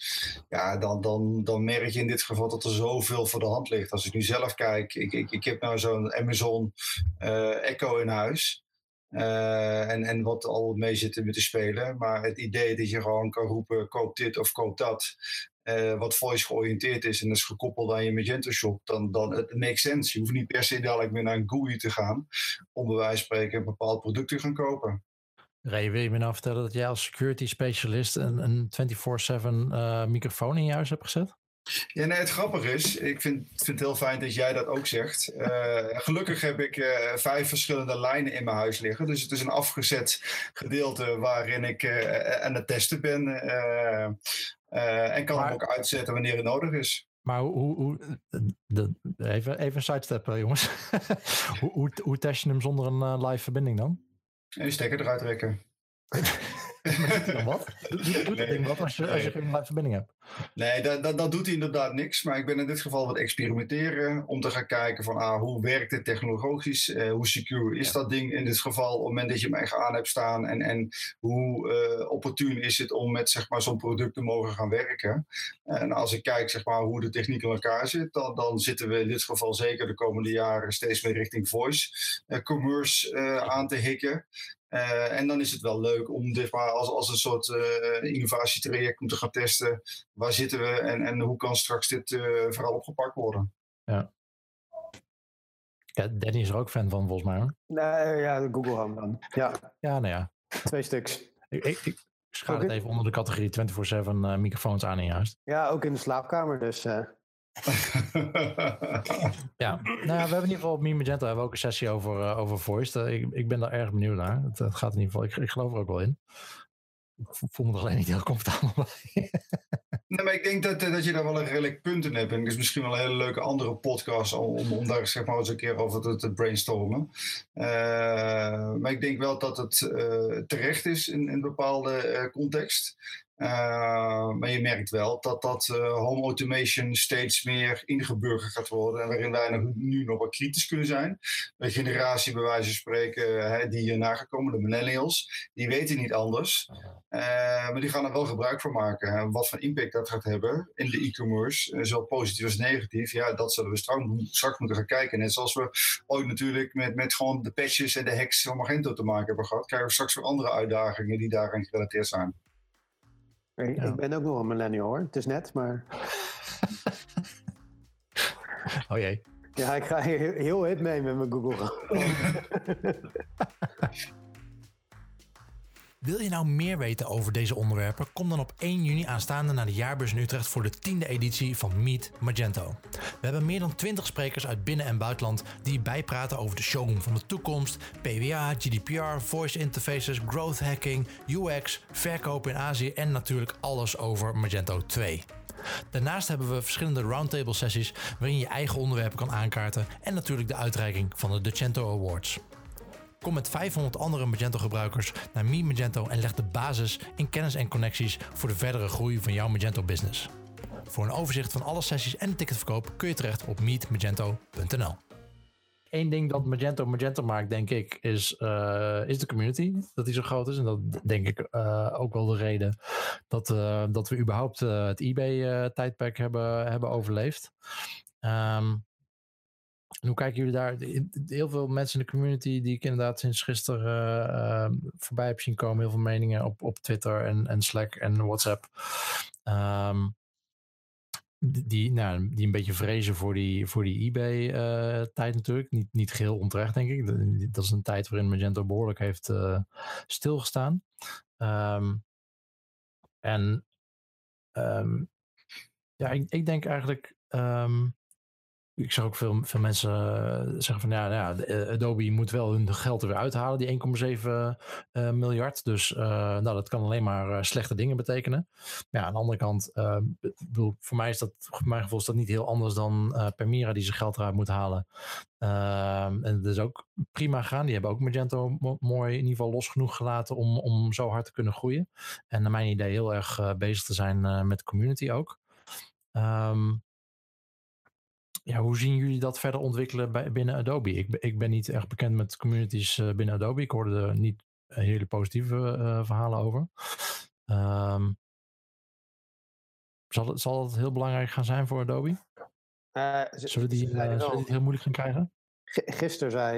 ja, dan, dan, dan merk je in dit geval dat er zoveel voor de hand ligt. Als ik nu zelf kijk, ik, ik, ik heb nou zo'n Amazon uh, Echo in huis. Uh, en, en wat al mee zit met te spelen. Maar het idee dat je gewoon kan roepen: koop dit of koop dat. Uh, wat voice georiënteerd is en is gekoppeld aan je Magento shop, dan, dan het makes sense. Je hoeft niet per se dadelijk meer naar een GUI te gaan om bij wijze van spreken een bepaald product te gaan kopen. Ray, wil je me nou vertellen dat jij als security specialist een, een 24-7 uh, microfoon in je huis hebt gezet? Ja, nee, het grappige is, ik vind, vind het heel fijn dat jij dat ook zegt. Uh, gelukkig heb ik uh, vijf verschillende lijnen in mijn huis liggen. Dus het is een afgezet gedeelte waarin ik uh, aan het testen ben. en kan maar, hem ook uitzetten wanneer het nodig is. Maar hoe, hoe de, even, even een sidestep jongens. hoe, hoe, hoe, test je hem zonder een live verbinding dan? En stekker eruit trekken. wat? Doet, doet nee, ding wat als je, als je geen live verbinding hebt? Nee, dat, dat, dat doet hij inderdaad niks. Maar ik ben in dit geval wat experimenteren om te gaan kijken van ah, hoe werkt dit technologisch? Uh, hoe secure is dat ding in dit geval op het moment dat je hem echt aan hebt staan? En, en hoe uh, opportun is het om met zeg maar, zo'n product te mogen gaan werken? En als ik kijk zeg maar, hoe de techniek in elkaar zit, dan, dan zitten we in dit geval zeker de komende jaren steeds meer richting voice uh, commerce aan te hikken. Eh, en dan is het wel leuk om dit maar als, als een soort uh, innovatietraject om te gaan testen. Waar zitten we en, en hoe kan straks dit uh, vooral opgepakt worden? Ja. ja. Danny is er ook fan van, volgens mij. Hoor. Nee, ja, Google Home dan. Ja, ja nou ja. Twee stuks. Ik, ik, ik schaal het even onder de categorie 24-7 microfoons aan in je huis. Ja, ook in de slaapkamer, dus... ja, nou ja, we hebben in ieder geval op Mi Magento hebben we ook een sessie over, uh, over voice. ik, ik ben daar erg benieuwd naar. Het, gaat in ieder geval, ik, ik geloof er ook wel in. Ik voel me er alleen niet heel comfortabel bij. nee, maar ik denk dat, dat je daar wel een redelijk punt in hebt. En het is misschien wel een hele leuke andere podcast om, om daar zeg maar eens een keer over te, brainstormen. Maar ik denk wel dat het terecht is in, in een bepaalde context. Uh, maar je merkt wel dat dat uh, home automation steeds meer ingeburgerd gaat worden. En waarin wij nog, nu nog wat kritisch kunnen zijn. De generatie bij wijze van spreken hè, die hier nagekomen, de millennials, die weten niet anders. Uh, maar die gaan er wel gebruik van maken. En wat voor impact dat gaat hebben in de e-commerce, zowel positief als negatief, ja, dat zullen we straks, straks moeten gaan kijken. Net zoals we ooit natuurlijk met, met gewoon de patches en de hacks van Magento te maken hebben gehad, krijgen we straks weer andere uitdagingen die daarin gerelateerd zijn. Ik, ja. ik ben ook nog een millennial hoor. Het is net, maar. oh jee. Ja, ik ga heel, heel hip mee met mijn Google. Wil je nou meer weten over deze onderwerpen? Kom dan op 1 juni aanstaande naar de jaarbeurs in Utrecht voor de tiende editie van Meet Magento. We hebben meer dan 20 sprekers uit binnen- en buitenland die bijpraten over de showroom van de toekomst, PWA, GDPR, voice interfaces, growth hacking, UX, verkopen in Azië en natuurlijk alles over Magento 2. Daarnaast hebben we verschillende roundtable sessies waarin je eigen onderwerpen kan aankaarten en natuurlijk de uitreiking van de Docento Awards. Kom met 500 andere Magento-gebruikers naar Mi Magento en leg de basis in kennis en connecties voor de verdere groei van jouw Magento-business. Voor een overzicht van alle sessies en de ticketverkoop kun je terecht op meetmagento.nl. Eén ding dat Magento Magento maakt, denk ik, is, uh, is de community. Dat die zo groot is. En dat denk ik uh, ook wel de reden dat, uh, dat we überhaupt het eBay-tijdperk hebben, hebben overleefd. Um, en hoe kijken jullie daar? Heel veel mensen in de community die ik inderdaad sinds gisteren uh, voorbij heb zien komen. Heel veel meningen op, op Twitter en, en Slack en WhatsApp. Um, die, nou, die een beetje vrezen voor die, voor die eBay-tijd uh, natuurlijk. Niet, niet geheel onterecht, denk ik. Dat is een tijd waarin Magento behoorlijk heeft uh, stilgestaan. Um, en ja, ik, ik denk eigenlijk ik zag ook veel, veel mensen uh, zeggen van ja, nou ja, Adobe moet wel hun geld er weer uithalen, die 1,7 uh, miljard. Dus nou, dat kan alleen maar slechte dingen betekenen. Maar ja, aan de andere kant, bedoel, voor mij is dat, voor mijn gevoel is dat niet heel anders dan Permira die zijn geld eruit moet halen. Ehm, en dat is ook prima gegaan. Die hebben ook Magento mooi in ieder geval los genoeg gelaten om, om zo hard te kunnen groeien. En naar mijn idee heel erg bezig te zijn met de community ook. Um, ja, hoe zien jullie dat verder ontwikkelen bij, binnen Adobe? Ik, ik ben niet echt bekend met communities uh, binnen Adobe. Ik hoorde er niet hele positieve uh, verhalen over. Um, zal, het, zal het heel belangrijk gaan zijn voor Adobe? Uh, zullen, die, zullen die het heel moeilijk gaan krijgen? Gisteren zei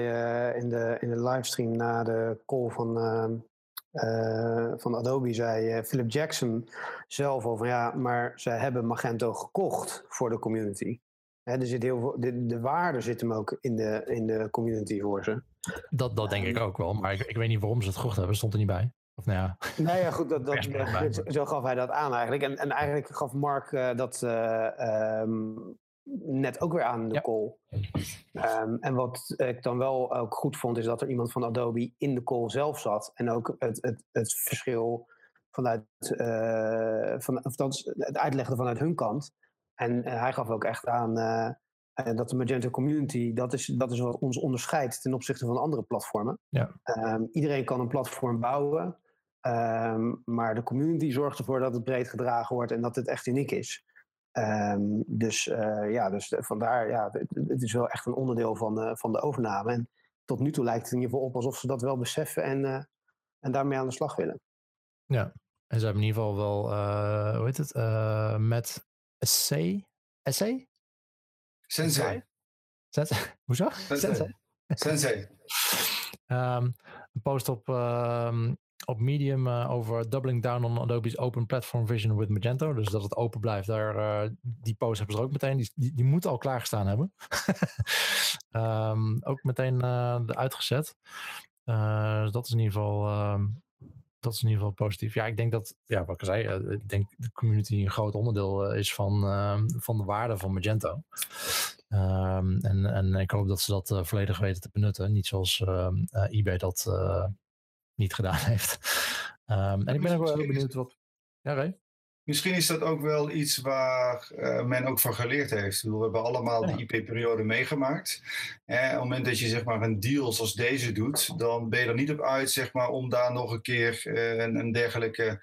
in, de, in de livestream na de call van, ehm, van Adobe, zei Philip Jackson zelf over ja, maar ze hebben Magento gekocht voor de community er zit heel veel, de, de waarde zit hem ook in de, in de community voor ze. Dat, dat denk ik ook wel, maar ik, ik weet niet waarom ze het gekocht hebben, stond er niet bij. Of nou ja. Nou ja, goed, dat, dat, zo gaf hij dat aan eigenlijk. En, en eigenlijk gaf Mark uh, dat uh, um, net ook weer aan de ja. call. Um, en wat ik dan wel ook goed vond, is dat er iemand van Adobe in de call zelf zat. En ook het, het, het verschil vanuit, uh, van, of het uitleggen vanuit hun kant. En hij gaf ook echt aan uh, dat de Magento community, dat is, dat is wat ons onderscheidt ten opzichte van andere platformen. Ja. Um, iedereen kan een platform bouwen, um, maar de community zorgt ervoor dat het breed gedragen wordt en dat het echt uniek is. Um, dus uh, ja, dus vandaar, ja, het, het, is wel echt een onderdeel van, uh, van de overname. En tot nu toe lijkt het in ieder geval op alsof ze dat wel beseffen en, uh, en daarmee aan de slag willen. Ja, en ze hebben in ieder geval wel, hoe heet het, met Essay? Essay? Sensei. Sensei. Hoezo? Sensei. Sensei. Ehm, een post op, ehm, op Medium uh, over doubling down on Adobe's open platform vision with Magento. Dus dat het open blijft. Daar, uh, die post hebben ze er ook meteen. Die, die, die moet al klaargestaan hebben. um, ook meteen uh, uitgezet. dat is in ieder geval dat is in ieder geval positief. Ja, ik denk dat, ja, wat ik zei, uh, ik denk de community een groot onderdeel uh, is van, uh, van de waarde van Magento. Um, en, en ik hoop dat ze dat volledig weten te benutten. Niet zoals ehm, eBay dat niet gedaan heeft. Um, en ik ben ook wel heel benieuwd wat. Ja, Ray? Misschien is dat ook wel iets waar uh, men ook van geleerd heeft. we hebben allemaal ja. de IP-periode meegemaakt. En op het moment dat je zeg maar, een deal zoals deze doet, dan ben je er niet op uit zeg maar, om daar nog een keer uh, een, een dergelijke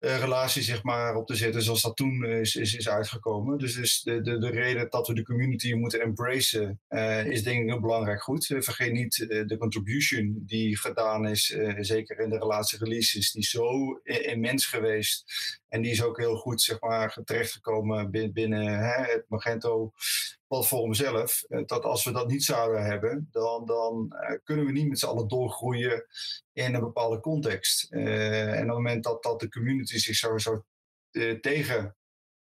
relatie zeg maar, op te zetten zoals dat toen is, is, is uitgekomen. Dus, dus de, de, de reden dat we de community moeten embracen uh, is denk ik heel belangrijk goed. Vergeet niet de contribution die gedaan is, zeker in de relatie releases, die zo immens geweest. En die is ook heel goed zeg maar, terechtgekomen binnen, binnen hè, het Magento platform zelf, dat als we dat niet zouden hebben, dan, dan uh, kunnen we niet met z'n allen doorgroeien in een bepaalde context. Uh, en op het moment dat, dat de community zich zo, zo uh, tegen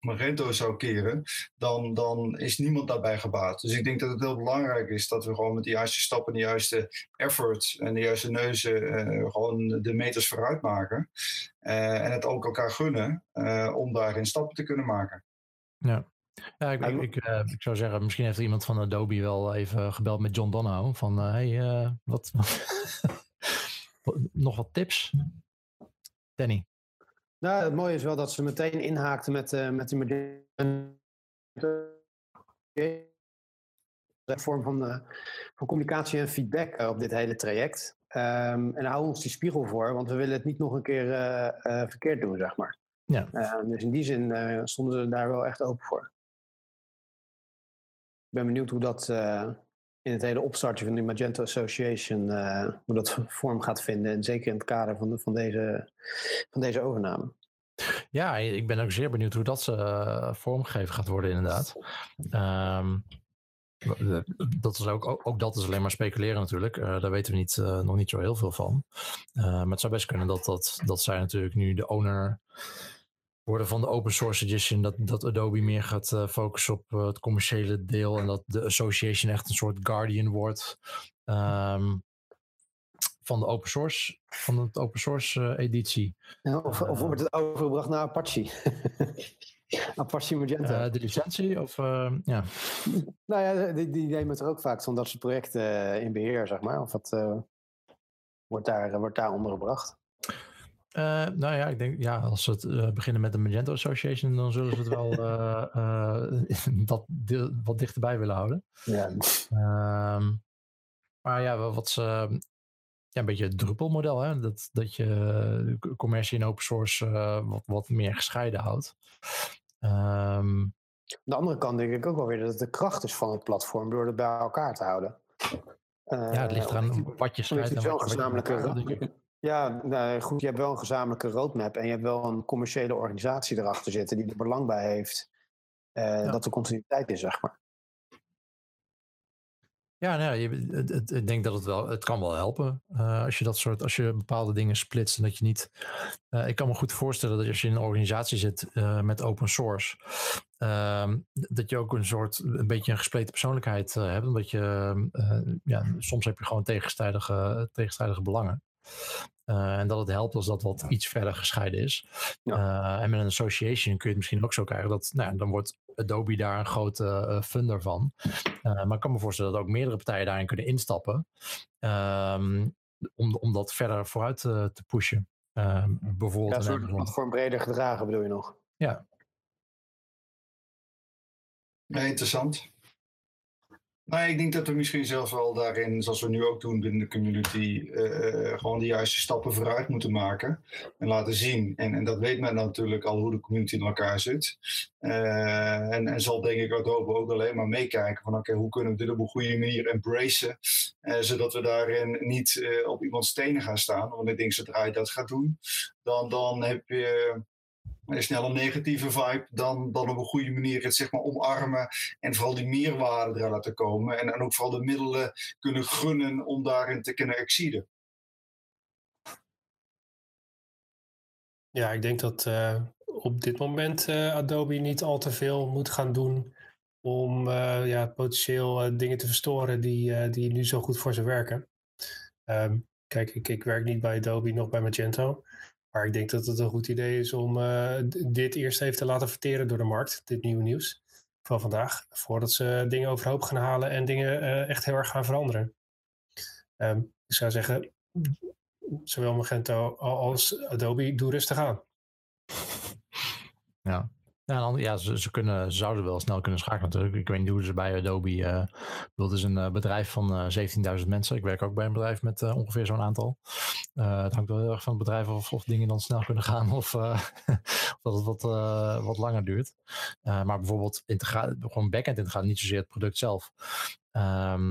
Magento zou keren, dan, dan is niemand daarbij gebaat. Dus ik denk dat het heel belangrijk is dat we gewoon met de juiste stappen, de juiste effort en de juiste neuzen gewoon de meters vooruit maken. en het ook elkaar gunnen om daarin stappen te kunnen maken. Ja, ja, ik, ik, ik, uh, ik, zou zeggen, misschien heeft iemand van Adobe wel even gebeld met John Donohoe. Van, uh, hey, uh, wat, nog wat tips? Danny? Nou, het mooie is wel dat ze meteen inhaakten met, met die vorm van, van communicatie en feedback op dit hele traject. Um, en houden ons die spiegel voor, want we willen het niet nog een keer verkeerd doen, zeg maar. Ja. dus in die zin stonden ze daar wel echt open voor ben benieuwd hoe dat uh, in het hele opstartje van de Magento Association, uh, hoe dat vorm gaat vinden. En zeker in het kader van, van, deze, van deze overname. Ja, ik ben ook zeer benieuwd hoe dat uh, vormgegeven gaat worden inderdaad. Um, dat is ook, ook, dat is alleen maar speculeren natuurlijk. Daar weten we niet, nog niet zo heel veel van. Maar het zou best kunnen dat, dat, dat zij natuurlijk nu de owner worden van de open source edition dat, dat Adobe meer gaat uh, focussen op uh, het commerciële deel en dat de association echt een soort guardian wordt um, van de open source, van het open source uh, editie. Ja, of, of wordt het overgebracht naar Apache? Apache Magento. de licentie of ja. Nou ja, die, die nemen er ook vaak van dat soort projecten in beheer, zeg maar. Of dat wordt daar, wordt daar ondergebracht. Uh, nou ja, ik denk, ja, als ze het uh, beginnen met de Magento Association, dan zullen ze het wel uh, wat, wat dichterbij willen houden. Ja. Ehm, maar ja, wat ze, ja, een beetje het druppelmodel, hè? Dat, dat je commercie en open source wat, wat meer gescheiden houdt. Um, Aan de andere kant denk ik ook wel weer dat het de kracht is van het platform door het bij elkaar te houden. ja, het ligt eraan wat je wat je, wat je ja, nou, goed, je hebt wel een gezamenlijke roadmap en je hebt wel een commerciële organisatie erachter zitten die er belang bij heeft uh, ja. dat er continuïteit is, zeg maar. Ja, nou, je, het, het, ik denk dat het wel, het kan wel helpen uh, als je dat soort, als je bepaalde dingen splitst en dat je niet, uh, ik kan me goed voorstellen dat als je in een organisatie zit uh, met open source, ehm, dat je ook een soort, een beetje een gespleten persoonlijkheid hebt, omdat je, ja, soms heb je gewoon tegenstrijdige, tegenstrijdige belangen. Uh, en dat het helpt als dat wat iets verder gescheiden is. Ja. Uh, en met een association kun je het misschien ook zo krijgen dat nou, dan wordt Adobe daar een grote uh, funder van. maar ik kan me voorstellen dat ook meerdere partijen daarin kunnen instappen. Um, om, om dat verder vooruit te pushen. Ehm, bijvoorbeeld ja, een soort platform breder gedragen bedoel je nog? Ja. Nee, interessant. Nou, ik denk dat we misschien zelfs wel daarin, zoals we nu ook doen binnen de community, uh, gewoon de juiste stappen vooruit moeten maken en laten zien. En, en dat weet men natuurlijk al hoe de community in elkaar zit. Uh, en, en zal denk ik Adobe ook alleen maar meekijken van oké, hoe kunnen we dit op een goede manier embracen, zodat we daarin niet op iemands stenen gaan staan. Want ik denk zodra je dat gaat doen, dan, dan heb je snel een negatieve vibe dan, dan op een goede manier het zeg maar omarmen en vooral die meerwaarde eruit laten komen en, en ook vooral de middelen kunnen gunnen om daarin te kunnen exceeden. Ja, ik denk dat uh, op dit moment uh, Adobe niet al te veel moet gaan doen om uh, ja, potentieel dingen te verstoren die, die nu zo goed voor ze werken. Um, kijk, ik, ik werk niet bij Adobe, nog bij Magento. Maar ik denk dat het een goed idee is om uh, dit eerst even te laten verteren door de markt, dit nieuwe nieuws van vandaag, voordat ze dingen overhoop gaan halen en dingen uh, echt heel erg gaan veranderen. Um, ik zou zeggen, zowel Magento als Adobe, doe rustig aan. Ja, ja, dan, ja ze, ze, kunnen, zouden wel snel kunnen schakelen natuurlijk. Ik weet niet hoe ze bij Adobe... Uh, dat is een uh, bedrijf van uh, 17.000 mensen. Ik werk ook bij een bedrijf met ongeveer zo'n aantal. het hangt wel heel erg van het bedrijf of, of dingen dan snel kunnen gaan... of, dat het wat, wat langer duurt. maar bijvoorbeeld integra gewoon backend integratie, niet zozeer het product zelf. Um,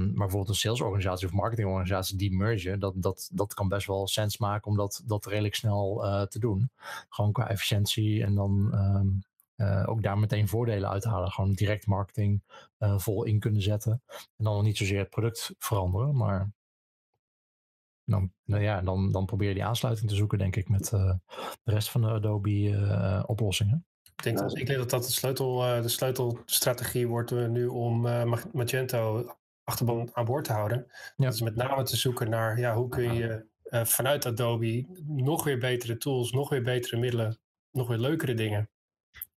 maar bijvoorbeeld een salesorganisatie of marketingorganisatie die mergen, dat, dat, dat kan best wel sens maken om dat, dat redelijk snel te doen. Gewoon qua efficiëntie en dan um, uh, ook daar meteen voordelen uit halen. Gewoon direct marketing uh, vol in kunnen zetten. En dan nog niet zozeer het product veranderen, maar dan, nou ja, dan, dan probeer je die aansluiting te zoeken, denk ik, met uh, de rest van de Adobe oplossingen. Ik denk, dat, ik denk dat dat de, sleutel, de sleutelstrategie wordt nu om Magento achterban aan boord te houden. Ja. Dat is met name te zoeken naar ja, hoe kun je vanuit Adobe nog weer betere tools, nog weer betere middelen, nog weer leukere dingen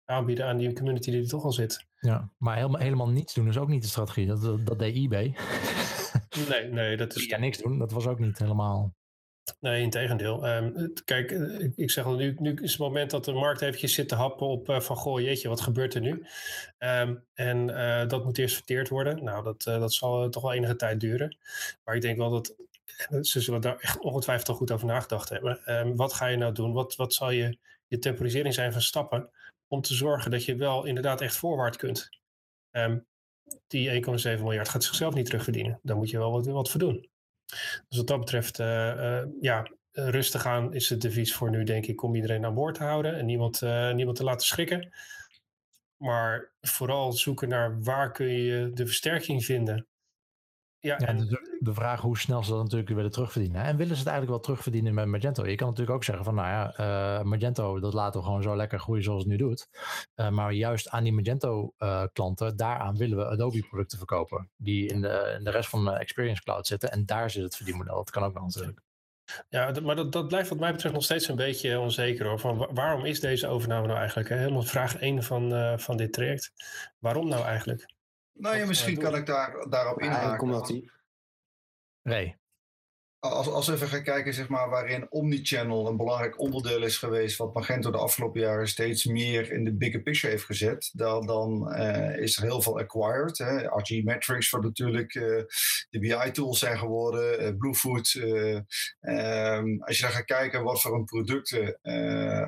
aanbieden aan die community die er toch al zit. Ja, maar helemaal, helemaal niets doen is ook niet de strategie. Dat, dat, dat deed eBay. nee, nee, dat is... Ja, niks doen, dat was ook niet helemaal... Nee, in tegendeel. Um, kijk, eh, ik zeg al, nu, nu is het moment dat de markt eventjes zit te happen op uh, van, goh, jeetje, wat gebeurt er nu? Um, en uh, dat moet eerst verteerd worden. Nou, dat, uh, dat zal toch wel enige tijd duren. Maar ik denk wel dat ze zullen daar echt ongetwijfeld al goed over nagedacht hebben. Um, wat ga je nou doen? Wat, wat zal je, je temporisering zijn van stappen? Om te zorgen dat je wel inderdaad echt voorwaarts kunt. Um, die 1,7 miljard gaat zichzelf niet terugverdienen. Daar moet je wel wat, wat voor doen. Dus wat dat betreft, uh, uh, ja, rustig aan is het devies voor nu, denk ik, om iedereen aan boord te houden en niemand, uh, niemand te laten schrikken. Maar vooral zoeken naar waar kun je de versterking vinden. Ja, en de, de, vraag hoe snel ze dat natuurlijk willen terugverdienen. En willen ze het eigenlijk wel terugverdienen met Magento? Je kan natuurlijk ook zeggen van, nou ja, uh, Magento, dat laten we gewoon zo lekker groeien zoals het nu doet. Uh, maar juist aan die Magento-klanten, uh, daaraan willen we Adobe-producten verkopen. Die in de, in de rest van de Experience Cloud zitten. En daar zit het verdienmodel. Dat kan ook nog natuurlijk. Ja, maar dat, dat blijft wat mij betreft nog steeds een beetje onzeker hoor. Van waarom is deze overname nou eigenlijk? Hè? Helemaal vraag 1 van, van dit traject. Waarom nou eigenlijk? Nou ja, misschien kan ik daar, daarop inhaken. Ja, hij. Nee. Als, als we even gaan kijken zeg maar, waarin Omnichannel een belangrijk onderdeel is geweest, wat Magento de afgelopen jaren steeds meer in de bigger picture heeft gezet, dan, dan uh, is er heel veel acquired. Hè. RG Metrics, wat natuurlijk uh, de BI-tools zijn geworden, uh, Bluefoot. Um, als je dan gaat kijken wat voor een producten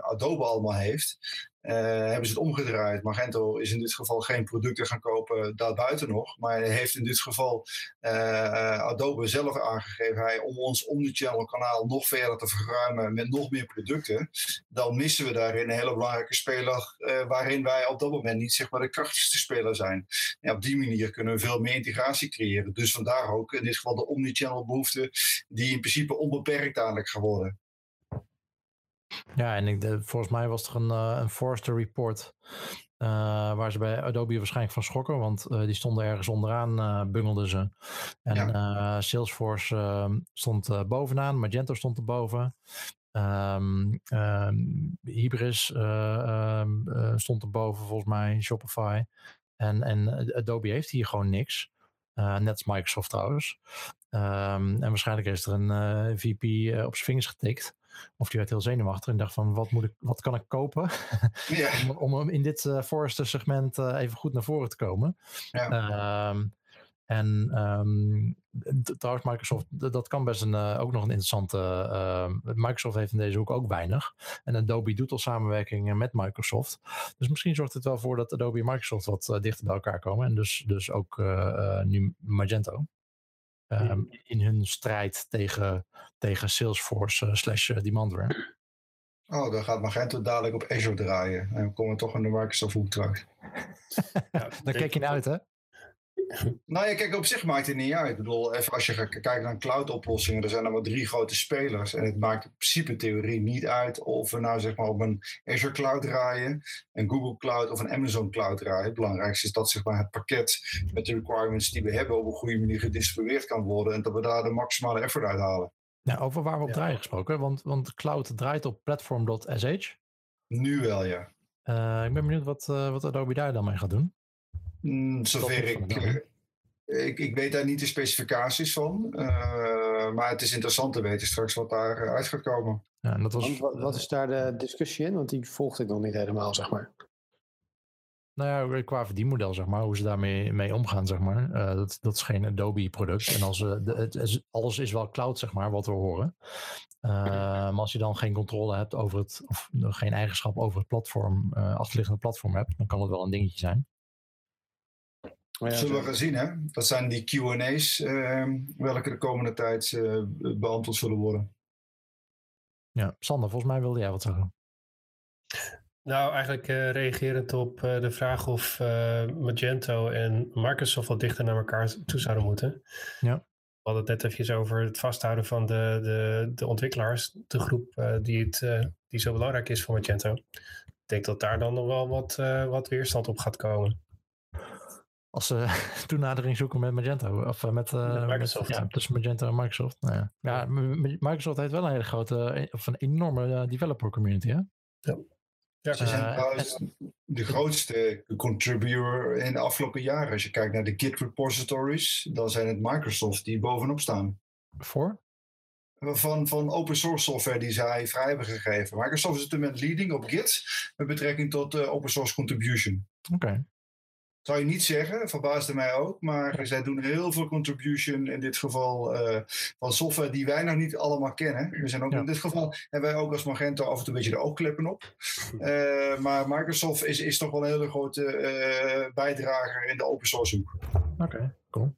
Adobe allemaal heeft, hebben ze het omgedraaid. Magento is in dit geval geen producten gaan kopen daarbuiten nog. Maar heeft in dit geval uh, Adobe zelf aangegeven hij, om ons omnichannel kanaal nog verder te verruimen met nog meer producten. Dan missen we daarin een hele belangrijke speler uh, waarin wij op dat moment niet zeg maar, de krachtigste speler zijn. Ja, op die manier kunnen we veel meer integratie creëren. Dus vandaar ook in dit geval de omnichannel behoefte die in principe onbeperkt eigenlijk geworden. Ja, en ik, de, volgens mij was er een, uh, een Forrester report. Uh, waar ze bij Adobe waarschijnlijk van schrokken, want uh, die stonden ergens onderaan, bungelden ze. En ja. Salesforce ehm, stond bovenaan, Magento stond erboven. Um, um, Hybris stond erboven volgens mij, Shopify. En, en Adobe heeft hier gewoon niks. net als Microsoft trouwens. en waarschijnlijk is er een VP op zijn vingers getikt. Of die werd heel zenuwachtig en dacht van wat, moet ik, wat kan ik kopen ja. om, om in dit uh, segment uh, even goed naar voren te komen. Ja. Um, en um, trouwens, Microsoft, dat kan best een, uh, ook nog een interessante. Uh, Microsoft heeft in deze hoek ook weinig. En Adobe doet al samenwerking met Microsoft. Dus misschien zorgt het wel voor dat Adobe en Microsoft wat uh, dichter bij elkaar komen. En dus, dus ook nu Magento. Um, in hun strijd tegen, tegen Salesforce uh, slash Demandware. Oh, dan gaat Magento dadelijk op Azure draaien. En dan komen we toch in de Microsoft hoek terug. Ja, Daar kijk je naar uit, hè? Nou ja, kijk, op zich maakt het niet uit. Ik bedoel, even als je gaat kijken naar cloud-oplossingen, er zijn er maar drie grote spelers. En het maakt in principe theorie niet uit of we nou zeg maar op een Azure Cloud draaien, een Google Cloud of een Amazon Cloud draaien. Het belangrijkste is dat zeg maar, het pakket met de requirements die we hebben op een goede manier gedistribueerd kan worden en dat we daar de maximale effort uit halen. Nou, over waar we op Ja. draaien gesproken, want, want cloud draait op platform.sh. Nu wel, ja. Eh, ik ben benieuwd wat, eh, wat Adobe daar dan mee gaat doen. Mm, zover ik, eh, ik. Ik weet daar niet de specificaties van. eh, maar het is interessant te weten straks wat daar eh, uit gaat komen. Ja, en dat was, Want wat, wat is daar de discussie in? Want die volgde ik nog niet helemaal, zeg maar. Nou ja, qua verdienmodel, zeg maar, hoe ze daarmee mee omgaan, zeg maar. Eh, dat, dat is geen Adobe-product. En als, we de, het, is- alles is wel cloud, zeg maar, wat we horen. Eh, maar als je dan geen controle hebt over het, of geen eigenschap over het platform, eh achterliggende platform hebt, dan kan het wel een dingetje zijn. Ja, Zullen we gaan zien, hè? Dat zijn die QA's, ehm welke de komende tijd eh, beantwoord zullen worden. Ja, Sander, volgens mij wilde jij wat zeggen. Nou, eigenlijk eh, reagerend op eh, de vraag of eh, Magento en Microsoft wat dichter naar elkaar toe zouden moeten. Ja. We hadden het net even over het vasthouden van de, de, de ontwikkelaars, de groep eh, die, het, eh, die zo belangrijk is voor Magento. Ik denk dat daar dan nog wel wat, eh, wat weerstand op gaat komen. Als ze toenadering zoeken met Magento. Of eh, met, eh, Met Microsoft. ja, tussen Magento en Microsoft. Nou ja. Ja, Microsoft heeft wel een hele grote, eh, of een enorme eh, developer community. Hè? Ja, Ze zijn Eh, trouwens de grootste contributor in de afgelopen jaren. Als je kijkt naar de Git repositories, dan zijn het Microsoft die bovenop staan. Voor? Van, van open source software die zij vrij hebben gegeven. Microsoft is op dit moment leading op Git met betrekking tot eh, open source contribution. Oké. Zou je niet zeggen, verbaasde mij ook, maar zij doen heel veel contribution in dit geval eh, van software die wij nog niet allemaal kennen. We zijn ook Ja. in dit geval hebben wij ook als Magento af en toe een beetje de oogkleppen op. Eh, maar Microsoft is, is toch wel een hele grote eh, bijdrager in de open source hoek. Oké, cool.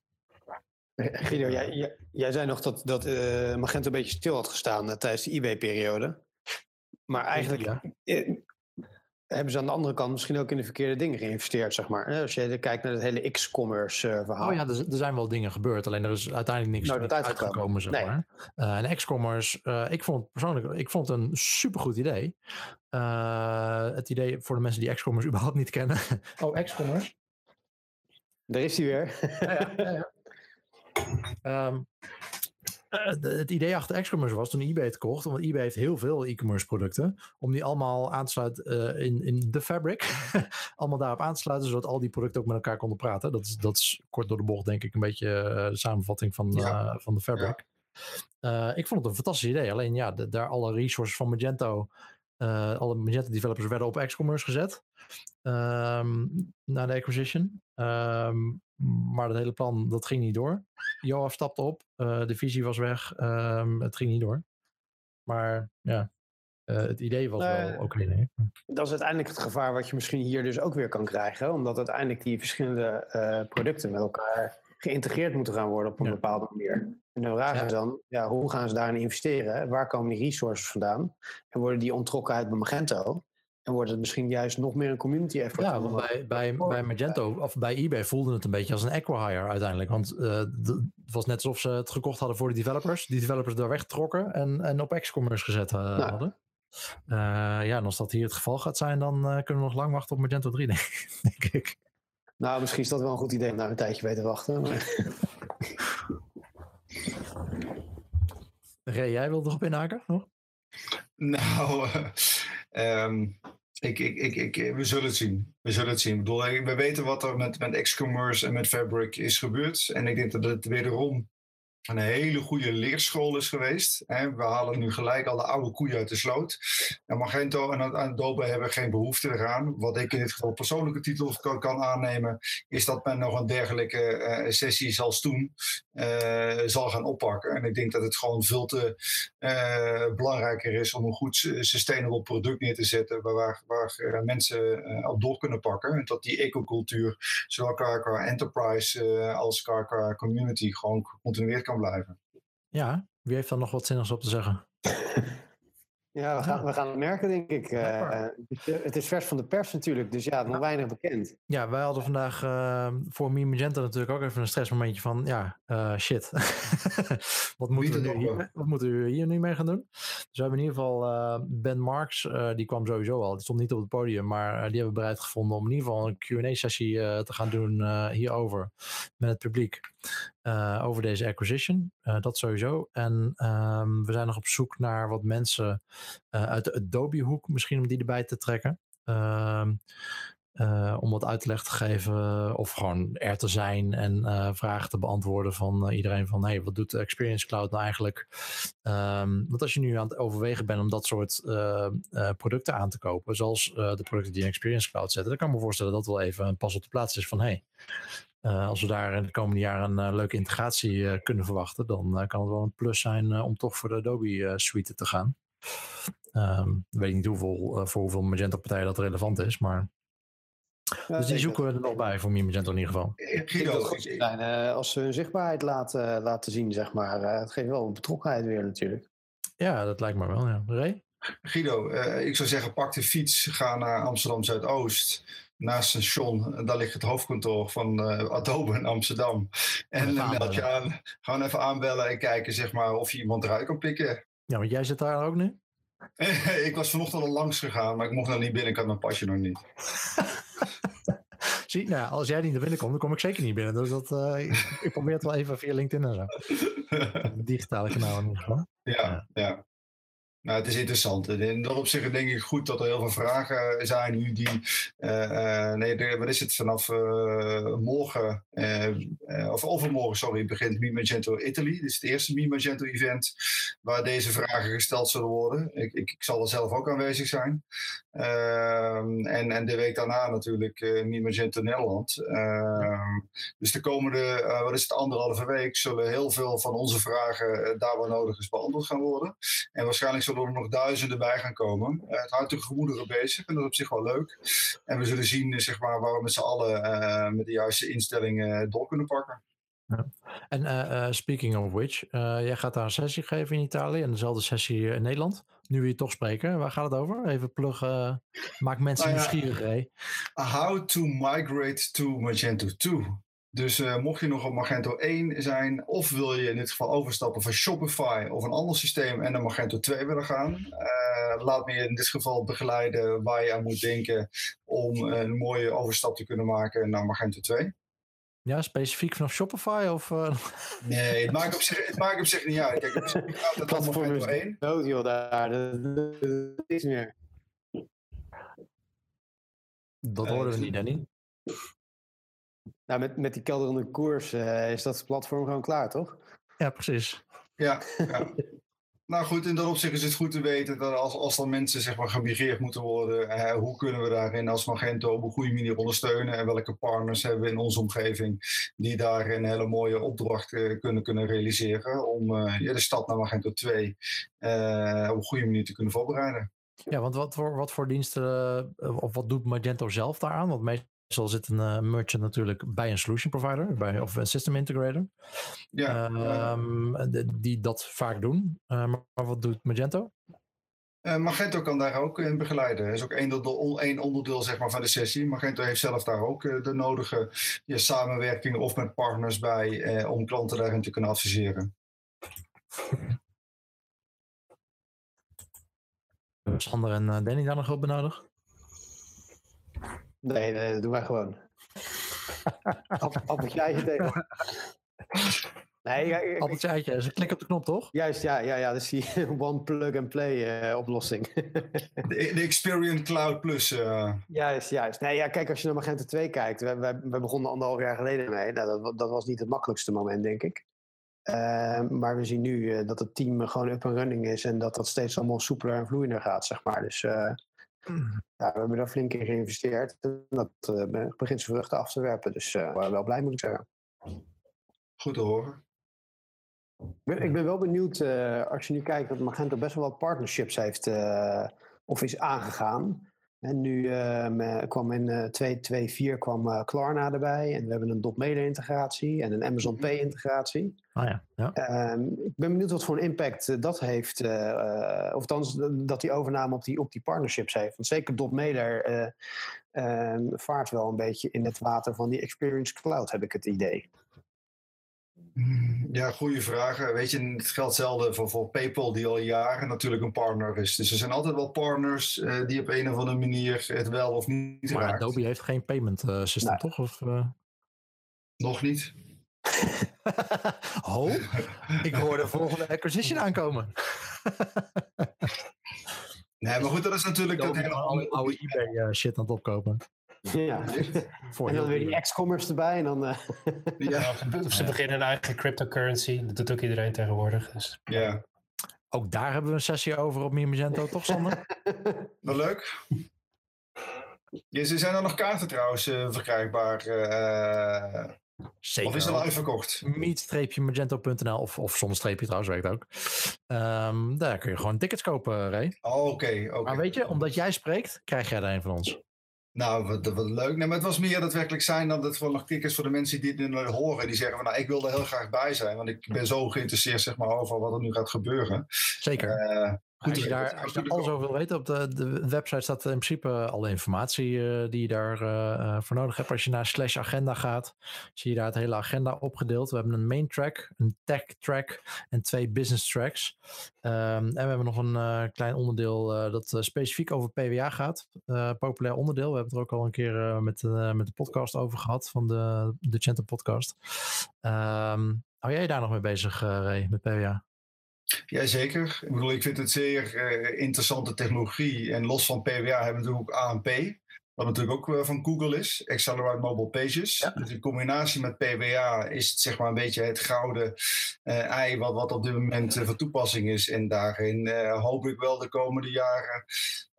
Guido, jij, jij, jij zei nog dat, dat eh, Magento een beetje stil had gestaan tijdens de eBay-periode. Maar eigenlijk Ja. Hebben ze aan de andere kant misschien ook in de verkeerde dingen geïnvesteerd, zeg maar. Als je kijkt naar het hele x-commerce eh, verhaal. Oh ja, er, er zijn wel dingen gebeurd. Alleen er is uiteindelijk niks, wat uitgekomen. zeg Nee. maar. Eh, en X-commerce, eh, ik vond het persoonlijk ik vond het een supergoed idee. Eh, het idee voor de mensen die X-commerce überhaupt niet kennen. oh, X-commerce. Daar is hij weer. ja, ja, ja, ja. Eh, het idee achter Xcommerce was toen eBay het kocht, want eBay heeft heel veel e-commerce producten, om die allemaal aan te sluiten eh, in, in de fabric. allemaal daarop aan te sluiten, zodat al die producten ook met elkaar konden praten. Dat is, dat is kort door de bocht, denk ik, een beetje eh, de samenvatting van, Ja. van de fabric. Ik vond het een fantastisch idee. Alleen ja, de- daar alle resources van Magento, alle Magento developers werden op Xcommerce gezet. ehm, na de acquisition. Ehm, maar dat hele plan, dat ging niet door. Joaf stapte op, eh, de visie was weg, ehm, het ging niet door. Maar ja, eh, het idee was wel oké, denk ik. Dat is uiteindelijk het gevaar wat je misschien hier dus ook weer kan krijgen. Omdat uiteindelijk die verschillende eh, producten met elkaar geïntegreerd moeten gaan worden op een Ja. bepaalde manier. En de vraag Ja. is dan, ja, hoe gaan ze daarin investeren? Waar komen die resources vandaan? En worden die ontrokken uit bij Magento? En wordt het misschien juist nog meer een community effort? Ja, want bij, bij, bij Magento of bij eBay voelde het een beetje als een acquihire uiteindelijk. Want eh, het was net alsof ze het gekocht hadden voor de developers. Die developers daar weggetrokken en, en op Xcommerce gezet eh, Nou. hadden. Eh, ja, en als dat hier het geval gaat zijn, dan eh, kunnen we nog lang wachten op Magento 3, denk ik. denk ik. Nou, misschien is dat wel een goed idee om daar een tijdje bij te wachten. maar- Ray, jij wilde erop inhaken? Nog? Nou, eh, ehm, ik, ik, ik, ik, we zullen het zien. We zullen het zien. Ik bedoel, we weten wat er met, met X-Commerce en met Fabric is gebeurd. En ik denk dat het wederom een hele goede leerschool is geweest. We halen nu gelijk alle oude koeien uit de sloot. En Magento en Adobe hebben geen behoefte eraan. Wat ik in dit geval persoonlijke titel kan, aannemen, is dat men nog een dergelijke eh, sessie als toen eh, zal gaan oppakken. En ik denk dat het gewoon veel te eh, belangrijker is om een goed sustainable product neer te zetten waar, waar, mensen op door kunnen pakken. En dat die ecocultuur, zowel qua, enterprise als qua, qua community, gewoon gecontinueerd kan blijven. Ja, wie heeft daar nog wat zinnigs op te zeggen? Ja, we gaan, we gaan het merken, denk ik. Uh, het is vers van de pers natuurlijk, dus ja, nog weinig bekend. Ja, wij hadden vandaag uh, voor Mi Magenta natuurlijk ook even een stressmomentje van, ja, uh, shit. wat, moeten we hier, wat moeten we hier nu mee gaan doen? Dus we hebben in ieder geval Ben Marks, die kwam sowieso al, die stond niet op het podium, maar die hebben we bereid gevonden om in ieder geval een Q&A-sessie te gaan doen hierover met het publiek. Over deze acquisition, dat sowieso. En um, we zijn nog op zoek naar wat mensen uh, uit de Adobe-hoek, misschien om die erbij te trekken. Uh, om wat uitleg te geven of gewoon er te zijn en vragen te beantwoorden van iedereen van hey, wat doet de Experience Cloud nou eigenlijk? Um, want als je nu aan het overwegen bent om dat soort producten aan te kopen, zoals de producten die in Experience Cloud zetten, dan kan ik me voorstellen dat wel even een pas op de plaats is van hey, uh, als we daar in de komende jaren een uh, leuke integratie uh, kunnen verwachten, dan kan het wel een plus zijn om toch voor de Adobe suite te gaan. Um, ik weet niet hoeveel, voor hoeveel Magento-partijen dat relevant is, maar. Ja, dus die zoeken we er nog bij voor Magento in ieder geval. Guido, zijn, als ze hun zichtbaarheid laten, laten zien, zeg maar. het geeft wel een betrokkenheid weer natuurlijk. Ja, dat lijkt me wel, ja. Ray? Guido, ik zou zeggen, pak de fiets, ga naar Amsterdam Zuidoost naast station, daar ligt het hoofdkantoor van uh, Adobe in Amsterdam. En dan meld je aan, gewoon even aanbellen en kijken zeg maar, of je iemand eruit kan pikken. Ja, want jij zit daar ook nu? ik was vanochtend al langs gegaan, maar ik mocht nog niet binnen, ik had mijn pasje nog niet. Zie, nou, als jij niet naar binnen komt, dan kom ik zeker niet binnen. Dus dat, uh, ik, ik, probeer het wel even via LinkedIn en zo. Digitale kanaal in ieder geval. Ja, ja. Nou, het is interessant. In dat opzicht denk ik goed dat er heel veel vragen zijn nu die... Uh, nee, wat is het? Vanaf uh, morgen, of overmorgen, sorry, begint Mi Magento Italy. Dit is het eerste Mi Magento event waar deze vragen gesteld zullen worden. Ik, ik, ik zal er zelf ook aanwezig zijn. Ehm, en, en de week daarna natuurlijk uh, Mi Magento Nederland. Ehm, dus de komende, wat is het, anderhalve week zullen heel veel van onze vragen daar waar nodig is beantwoord gaan worden. En waarschijnlijk zullen er nog duizenden bij gaan komen. Uh, het houdt de gemoederen bezig en dat is op zich wel leuk. En we zullen zien eh, zeg maar, waar we met z'n allen uh, met de juiste instellingen door kunnen pakken. Ja. En uh, speaking of which, jij gaat daar een sessie geven in Italië en dezelfde sessie in Nederland. Nu we je toch spreken, waar gaat het over? Even pluggen, maak mensen nou ja, nieuwsgierig. How to migrate to Magento 2. Dus uh, mocht je nog op Magento 1 zijn, of wil je in dit geval overstappen van Shopify of een ander systeem en naar Magento 2 willen gaan, uh, laat me je in dit geval begeleiden waar je aan moet denken om een mooie overstap te kunnen maken naar Magento 2. Ja, specifiek vanaf Shopify of? Uh... Nee, het maakt, op zich, het maakt op zich niet uit. Kijk, op zich gaat het dan Magento 1. Dood joh, daar. Dat is meer. Dat horen we niet, Danny. Nou, met, met die kelderende koers uh, is dat platform gewoon klaar, toch? Ja, precies. Ja, ja. nou goed, in dat opzicht is het goed te weten dat als, als dan mensen zeg maar gemigreerd moeten worden, uh, hoe kunnen we daarin als Magento op een goede manier ondersteunen en welke partners hebben we in onze omgeving die daar een hele mooie opdracht uh, kunnen, kunnen realiseren om ja, de stap naar Magento 2 op een goede manier te kunnen voorbereiden. Ja, want wat voor, wat voor diensten, of wat doet Magento zelf daaraan? Want meestal Meestal zit een uh, merchant natuurlijk bij een solution provider bij, of een system integrator. Ja, um, die dat vaak doen. Uh, maar wat doet Magento? Uh, Magento kan daar ook in begeleiden. Dat is ook één, één onderdeel zeg maar, van de sessie. Magento heeft zelf daar ook de nodige ja, samenwerkingen of met partners bij om klanten daarin te kunnen adviseren. Sander en Danny daar nog hulp bij nodig? Nee, nee, dat doen wij gewoon. Appeltje eitje tegen. Nee, ja, ik, Appeltje eitje, dus klik op de knop toch? Juist, ja, ja, ja dat is die one plug and play uh, oplossing. de, de Experience Cloud Plus. Uh... Juist, juist. Nee, ja, kijk, als je naar Magento 2 kijkt, we, we, we begonnen anderhalf jaar geleden mee. Nou, dat, dat was niet het makkelijkste moment, denk ik. Uh, maar we zien nu uh, dat het team gewoon up and running is en dat dat steeds allemaal soepeler en vloeiender gaat, zeg maar. Dus ja, we hebben daar flink in geïnvesteerd. En dat uh, begint zijn vruchten af te werpen. Dus uh, wel blij moet ik zeggen. Goed te horen. Ik ben, ik ben wel benieuwd, uh, als je nu kijkt dat Magento best wel wat partnerships heeft of is aangegaan. En nu ehm, eh, kwam in eh 2.2.4 kwam eh, Klarna erbij. En we hebben een Dotmailer integratie en een Amazon Pay integratie. Ah ja, ja. Ehm, ik ben benieuwd wat voor een impact eh, dat heeft. eh, eh, of eh, dat die overname op die, op die partnerships heeft. Want zeker Dotmailer eh ehm, vaart wel een beetje in het water van die Experience Cloud, heb ik het idee. Hmm, Ja, goede vragen. Weet je, het geldt zelden voor, voor PayPal, die al jaren natuurlijk een partner is. Dus er zijn altijd wel partners eh, die op een of andere manier het wel of niet Maar raakt. Adobe heeft geen payment eh, system, toch? Of, eh? Nog niet. oh, ik hoor de volgende acquisition aankomen. Nee, maar goed, dat is natuurlijk dat hele oude, oude eBay shit aan het opkopen. Ja. Voor En heel dan weer die duur. X-commerce erbij. En dan, eh, Ja, Ja, ze, beginnen een eigen cryptocurrency. Dat doet ook iedereen tegenwoordig. Dus. ja. Ook daar hebben we een sessie over op Magento, toch Sander? Wel leuk. Ja, ze zijn er nog kaarten trouwens eh, verkrijgbaar. eh, Zeker. of is het al uitverkocht? meet-magento.nl of, of zonder streepje trouwens, werkt ook. Ehm, daar kun je gewoon tickets kopen, Ray. Oh, Oké, oké. Maar weet je, omdat jij spreekt, krijg jij er een van ons. Nou, wat, wat leuk. Nee, maar het was meer daadwerkelijk zijn dan dat er nog tickets voor de mensen die dit nu horen. Die zeggen van, nou, ik wil er heel graag bij zijn. Want ik ben zo geïnteresseerd, zeg maar, over wat er nu gaat gebeuren. Zeker. Eh, Goed, als je, daar, als je natuurlijk alles over wil weten, op de, de website staat in principe alle informatie eh, die je daar eh, eh, voor nodig hebt. Als je naar slash agenda gaat, zie je daar het hele agenda opgedeeld. We hebben een main track, een tech track en twee business tracks. Ehm, en we hebben nog een klein onderdeel dat specifiek over PWA gaat. Populair onderdeel. We hebben het er ook al een keer met, met de podcast over gehad, van de, de Center podcast. Ehm hou jij daar nog mee bezig, Ray, met PWA? Jazeker. Ik bedoel, ik vind het zeer eh, interessante technologie. En los van PWA hebben we natuurlijk ook ANP. Wat natuurlijk ook eh, van Google is. Accelerate Mobile Pages. Dus in combinatie met PWA is het zeg maar een beetje het gouden eh, ei wat, wat op dit moment van toepassing is. En daarin hoop ik wel de komende jaren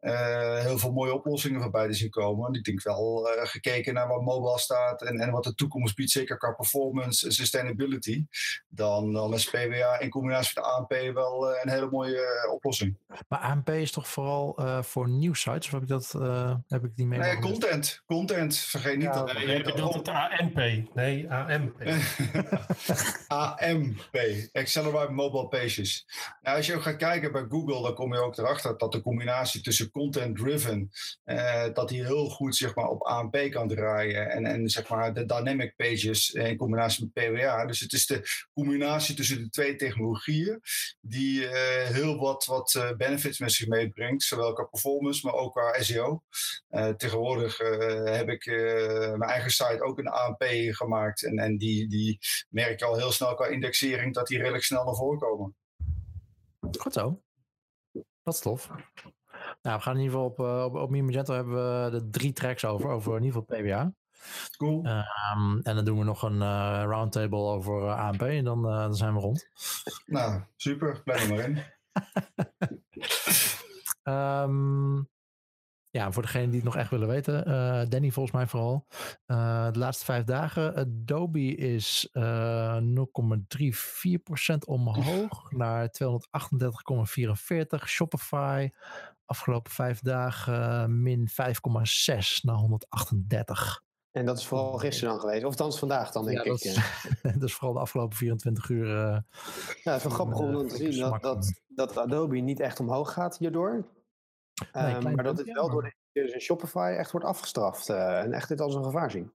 eh, heel veel mooie oplossingen voorbij te zien komen. En ik denk wel eh, gekeken naar wat mobile staat en, en wat de toekomst biedt, zeker qua performance en sustainability. Dan, dan is PWA in combinatie met de ANP wel eh, een hele mooie oplossing. Maar ANP is toch vooral eh, voor nieuwsites? Of heb ik dat eh, heb ik die mee? Nee, content. Content. Vergeet niet Ja, dat. Nee, je bedoelt het ANP. Nee, AMP. AMP, Accelerate Mobile Pages. Nou, als je ook gaat kijken bij Google, dan kom je ook erachter dat de combinatie tussen content-driven, eh, dat die heel goed zeg maar, op AMP kan draaien. En, en zeg maar, de dynamic pages in combinatie met PWA. Dus het is de combinatie tussen de twee technologieën die eh, heel wat, wat eh, benefits met zich meebrengt. Zowel qua performance, maar ook qua SEO. Eh, tegenwoordig eh, heb ik eh, mijn eigen site ook een ANP gemaakt. En, en die, die merk je al heel snel qua indexering dat die redelijk snel naar voren komen. Goed zo. Dat is tof. Nou, we gaan in ieder geval op, eh, op, op Magento hebben we de drie tracks over, over in ieder geval PWA. Cool. Ehm, en dan doen we nog een eh, roundtable over eh, ANP en dan, dan zijn we rond. Nou, super. Blijf er maar in. Ehm, ja, voor degenen die het nog echt willen weten, Danny volgens mij vooral. De laatste vijf dagen, Adobe is eh 0,34% omhoog naar 238,44. Shopify afgelopen vijf dagen min 5,6 naar 138. en dat is vooral gisteren dan geweest. Of althans vandaag dan, denk Ja, ik. dat, is, eh. dat is vooral de afgelopen 24 uur. eh, Ja, het is wel grappig om eh, dan te zien dat, dat, dat Adobe niet echt omhoog gaat hierdoor. Ehm, maar dat het wel door de, dus in Shopify echt wordt afgestraft. eh, en echt dit als een gevaar zien.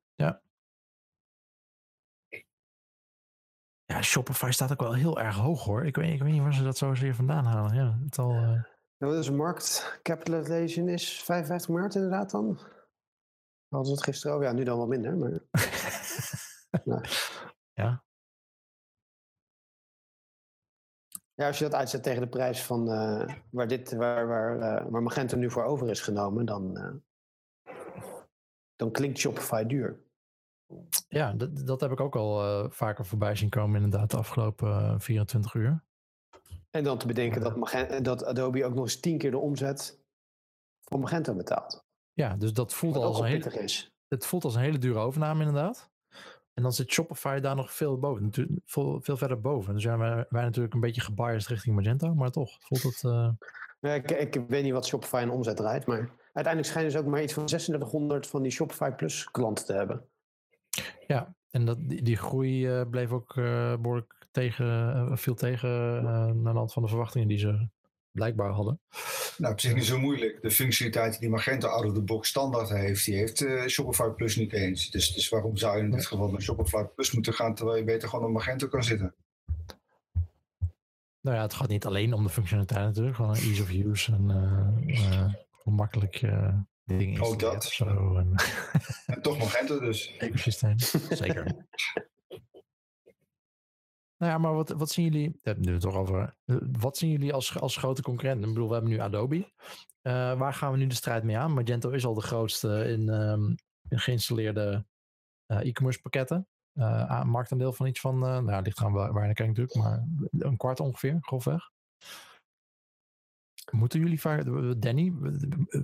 ja, Shopify staat ook wel heel erg hoog hoor. Ik weet, ik weet niet waar ze dat zozeer vandaan halen. Ja, het al, eh, Nou, de markt capitalization is 55 miljard inderdaad dan? Hadden ze het gisteren over? Ja, nu dan wat minder. Maar... Nou. Ja. Ja, als je dat uitzet tegen de prijs van eh, waar, dit, waar, waar, eh, waar Magento nu voor over is genomen, dan, eh, dan klinkt Shopify duur. Ja, dat, dat heb ik ook al vaker voorbij zien komen inderdaad de afgelopen eh, 24 uur. En dan te bedenken dat, Magen- dat Adobe ook nog eens tien keer de omzet voor Magento betaalt. Ja, dus dat voelt als een hele, is. het voelt als een hele dure overname inderdaad. En dan zit Shopify daar nog veel boven, veel, veel verder boven. Dus ja, wij, wij natuurlijk een beetje gebiased richting Magento, maar toch voelt het... eh, ik, ik weet niet wat Shopify in omzet draait, maar uiteindelijk schijnen ze ook maar iets van 3600 van die Shopify Plus klanten te hebben. Ja, en dat, die, die groei uh, bleef ook uh, behoorlijk tegen, uh, viel tegen naar de hand van de verwachtingen die ze blijkbaar hadden. Nou, op zich niet zo moeilijk. De functionaliteit die Magento out of the box standaard heeft, die heeft uh, Shopify Plus niet eens. Dus, dus waarom zou je in dit geval naar Shopify Plus moeten gaan, terwijl je beter gewoon op Magento kan zitten? Nou ja, het gaat niet alleen om de functionaliteit natuurlijk, gewoon ease of use en uh, uh, hoe makkelijk je dingen Ook dat. Zo, en, en toch Magento dus. Ecosysteem, zeker. Nou ja, maar wat, wat zien jullie, we hebben het toch over, wat zien jullie als, als grote concurrent? Ik bedoel, we hebben nu Adobe. Uh, waar gaan we nu de strijd mee aan? Magento is al de grootste in, um, in geïnstalleerde uh, e-commerce pakketten. Uh, marktaandeel van iets van, nou ligt gaan waar, waar naar kijken natuurlijk, maar een kwart ongeveer, grofweg. Moeten jullie vaak, Danny,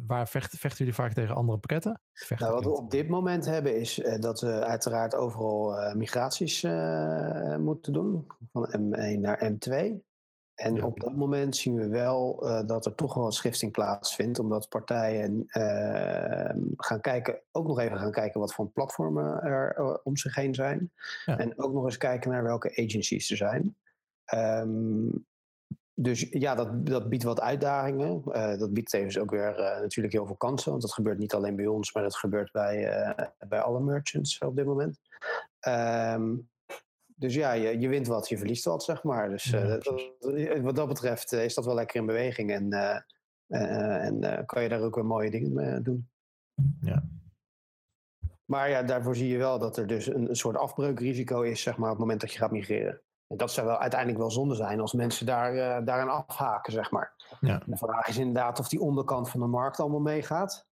waar vechten, vechten jullie vaak tegen andere pakketten? Vechten nou, wat we op dit moment hebben is uh, dat we uiteraard overal uh, migraties uh, moeten doen, van M1 naar M2. En ja. op dat moment zien we wel dat er toch wel een schifting plaatsvindt, omdat partijen gaan kijken, ook nog even gaan kijken wat voor platformen er om zich heen zijn. Ja. En ook nog eens kijken naar welke agencies er zijn. Um, dus ja, dat, dat biedt wat uitdagingen. Uh, dat biedt tevens ook weer uh, natuurlijk heel veel kansen. Want dat gebeurt niet alleen bij ons, maar dat gebeurt bij, uh, bij alle merchants op dit moment. Um, dus ja, je, je wint wat, je verliest wat, zeg maar. Dus dat, wat dat betreft is dat wel lekker in beweging. En, en kan je daar ook weer mooie dingen mee doen. Ja. Maar ja, daarvoor zie je wel dat er dus een, een soort afbreukrisico is, zeg maar, op het moment dat je gaat migreren. En dat zou wel uiteindelijk wel zonde zijn als mensen daar, uh, daaraan afhaken, zeg maar. Ja. De vraag is inderdaad of die onderkant van de markt allemaal meegaat.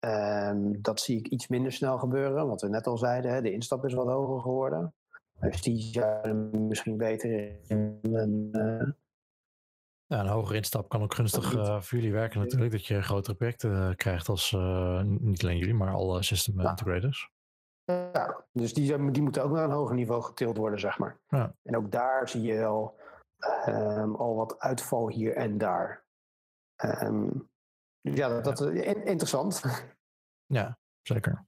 Um, dat zie ik iets minder snel gebeuren. Wat we net al zeiden, hè, de instap is wat hoger geworden. Dus die zouden misschien beter in een... Uh... Ja, een hogere instap kan ook gunstig uh, voor jullie werken natuurlijk. Dat je grotere projecten krijgt als, niet alleen jullie, maar alle system integrators. Ja, dus die, die moeten ook naar een hoger niveau getild worden, zeg maar. Ja. En ook daar zie je wel um, al wat uitval hier en daar. Um, ja, dat, dat is interessant. Ja, zeker.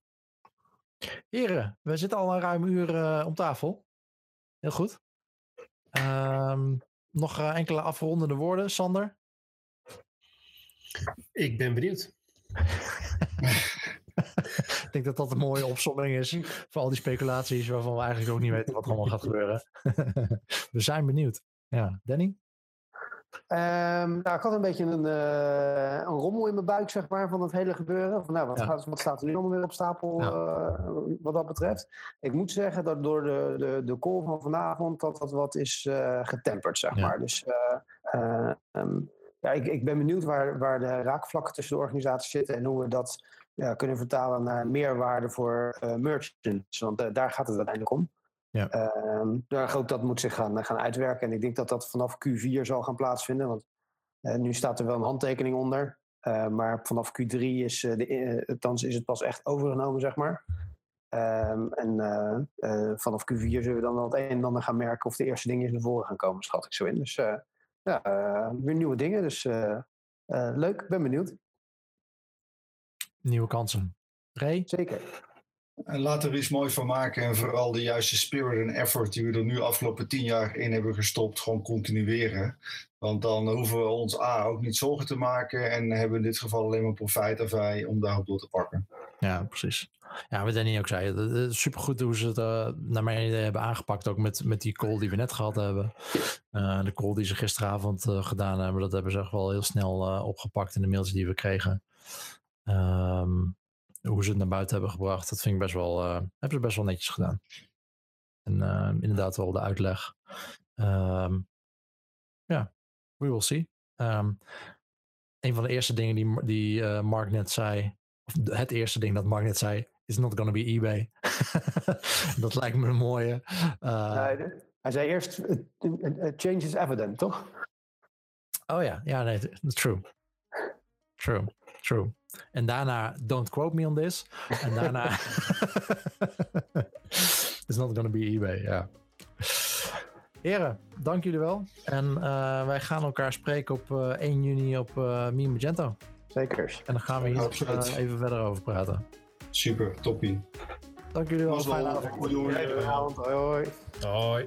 Heren, we zitten al een ruim uur uh, om tafel. Heel goed. Um, nog uh, enkele afrondende woorden, Sander? Ik ben benieuwd. Ik denk dat dat een mooie opsomming is voor al die speculaties waarvan we eigenlijk ook niet weten wat er allemaal gaat gebeuren. we zijn benieuwd. Ja, Danny? Um, nou, ik had een beetje een, uh, een rommel in mijn buik, zeg maar, van het hele gebeuren. Van, nou, wat, Ja. gaat, wat staat er nu allemaal weer op stapel, Ja. uh, wat dat betreft? Ik moet zeggen dat door de, de, de call van vanavond, dat dat wat is uh, getemperd, zeg Ja. maar. Dus um, ja, ik, ik ben benieuwd waar, waar de raakvlakken tussen de organisaties zitten en hoe we dat ja, kunnen vertalen naar meerwaarde voor uh, merchants. Want uh, daar gaat het uiteindelijk om. Ja. Daar ook dat moet zich gaan, gaan uitwerken. En ik denk dat dat vanaf Q4 zal gaan plaatsvinden. Want nu staat er wel een handtekening onder. Maar vanaf Q3 is, de, is het pas echt overgenomen, zeg maar. Um, en vanaf Q4 zullen we dan wel het een en ander gaan merken of de eerste dingen naar voren gaan komen, schat ik zo in. Dus ja, weer nieuwe dingen. Dus leuk, ben benieuwd. Nieuwe kansen. Ray? Zeker. En laten we er iets moois van maken en vooral de juiste spirit en effort die we er nu afgelopen tien jaar in hebben gestopt, gewoon continueren. Want dan hoeven we ons A ook niet zorgen te maken en hebben we in dit geval alleen maar profijt ervan om daarop door te pakken. Ja, precies. Ja, wat Danny ook zei, supergoed hoe ze het uh, naar mijn idee hebben aangepakt, ook met, met die call die we net gehad hebben. Uh, de call die ze gisteravond uh, gedaan hebben, dat hebben ze echt wel heel snel opgepakt in de mails die we kregen. Um, hoe ze het naar buiten hebben gebracht, dat vind ik best wel, uh, hebben ze best wel netjes gedaan. En uh, inderdaad wel de uitleg. Um, ja, we will see. Um, een van de eerste dingen die, die uh, Mark net zei, of het eerste ding dat Mark net zei, is not gonna be eBay. dat lijkt me een mooie. Nee, hij zei eerst, change is evident, toch? Oh ja, ja, nee, true. True, true. En daarna, don't quote me on this. En daarna, it's not gonna be eBay, ja. Heren, dank jullie wel. En uh, wij gaan elkaar spreken op uh, 1 juni op uh, Meme Magento. Zekers. En dan gaan we hier eh, even verder over praten. Super, toppie. Dank jullie wel. Was Fijne avond. Hoi. Hoi.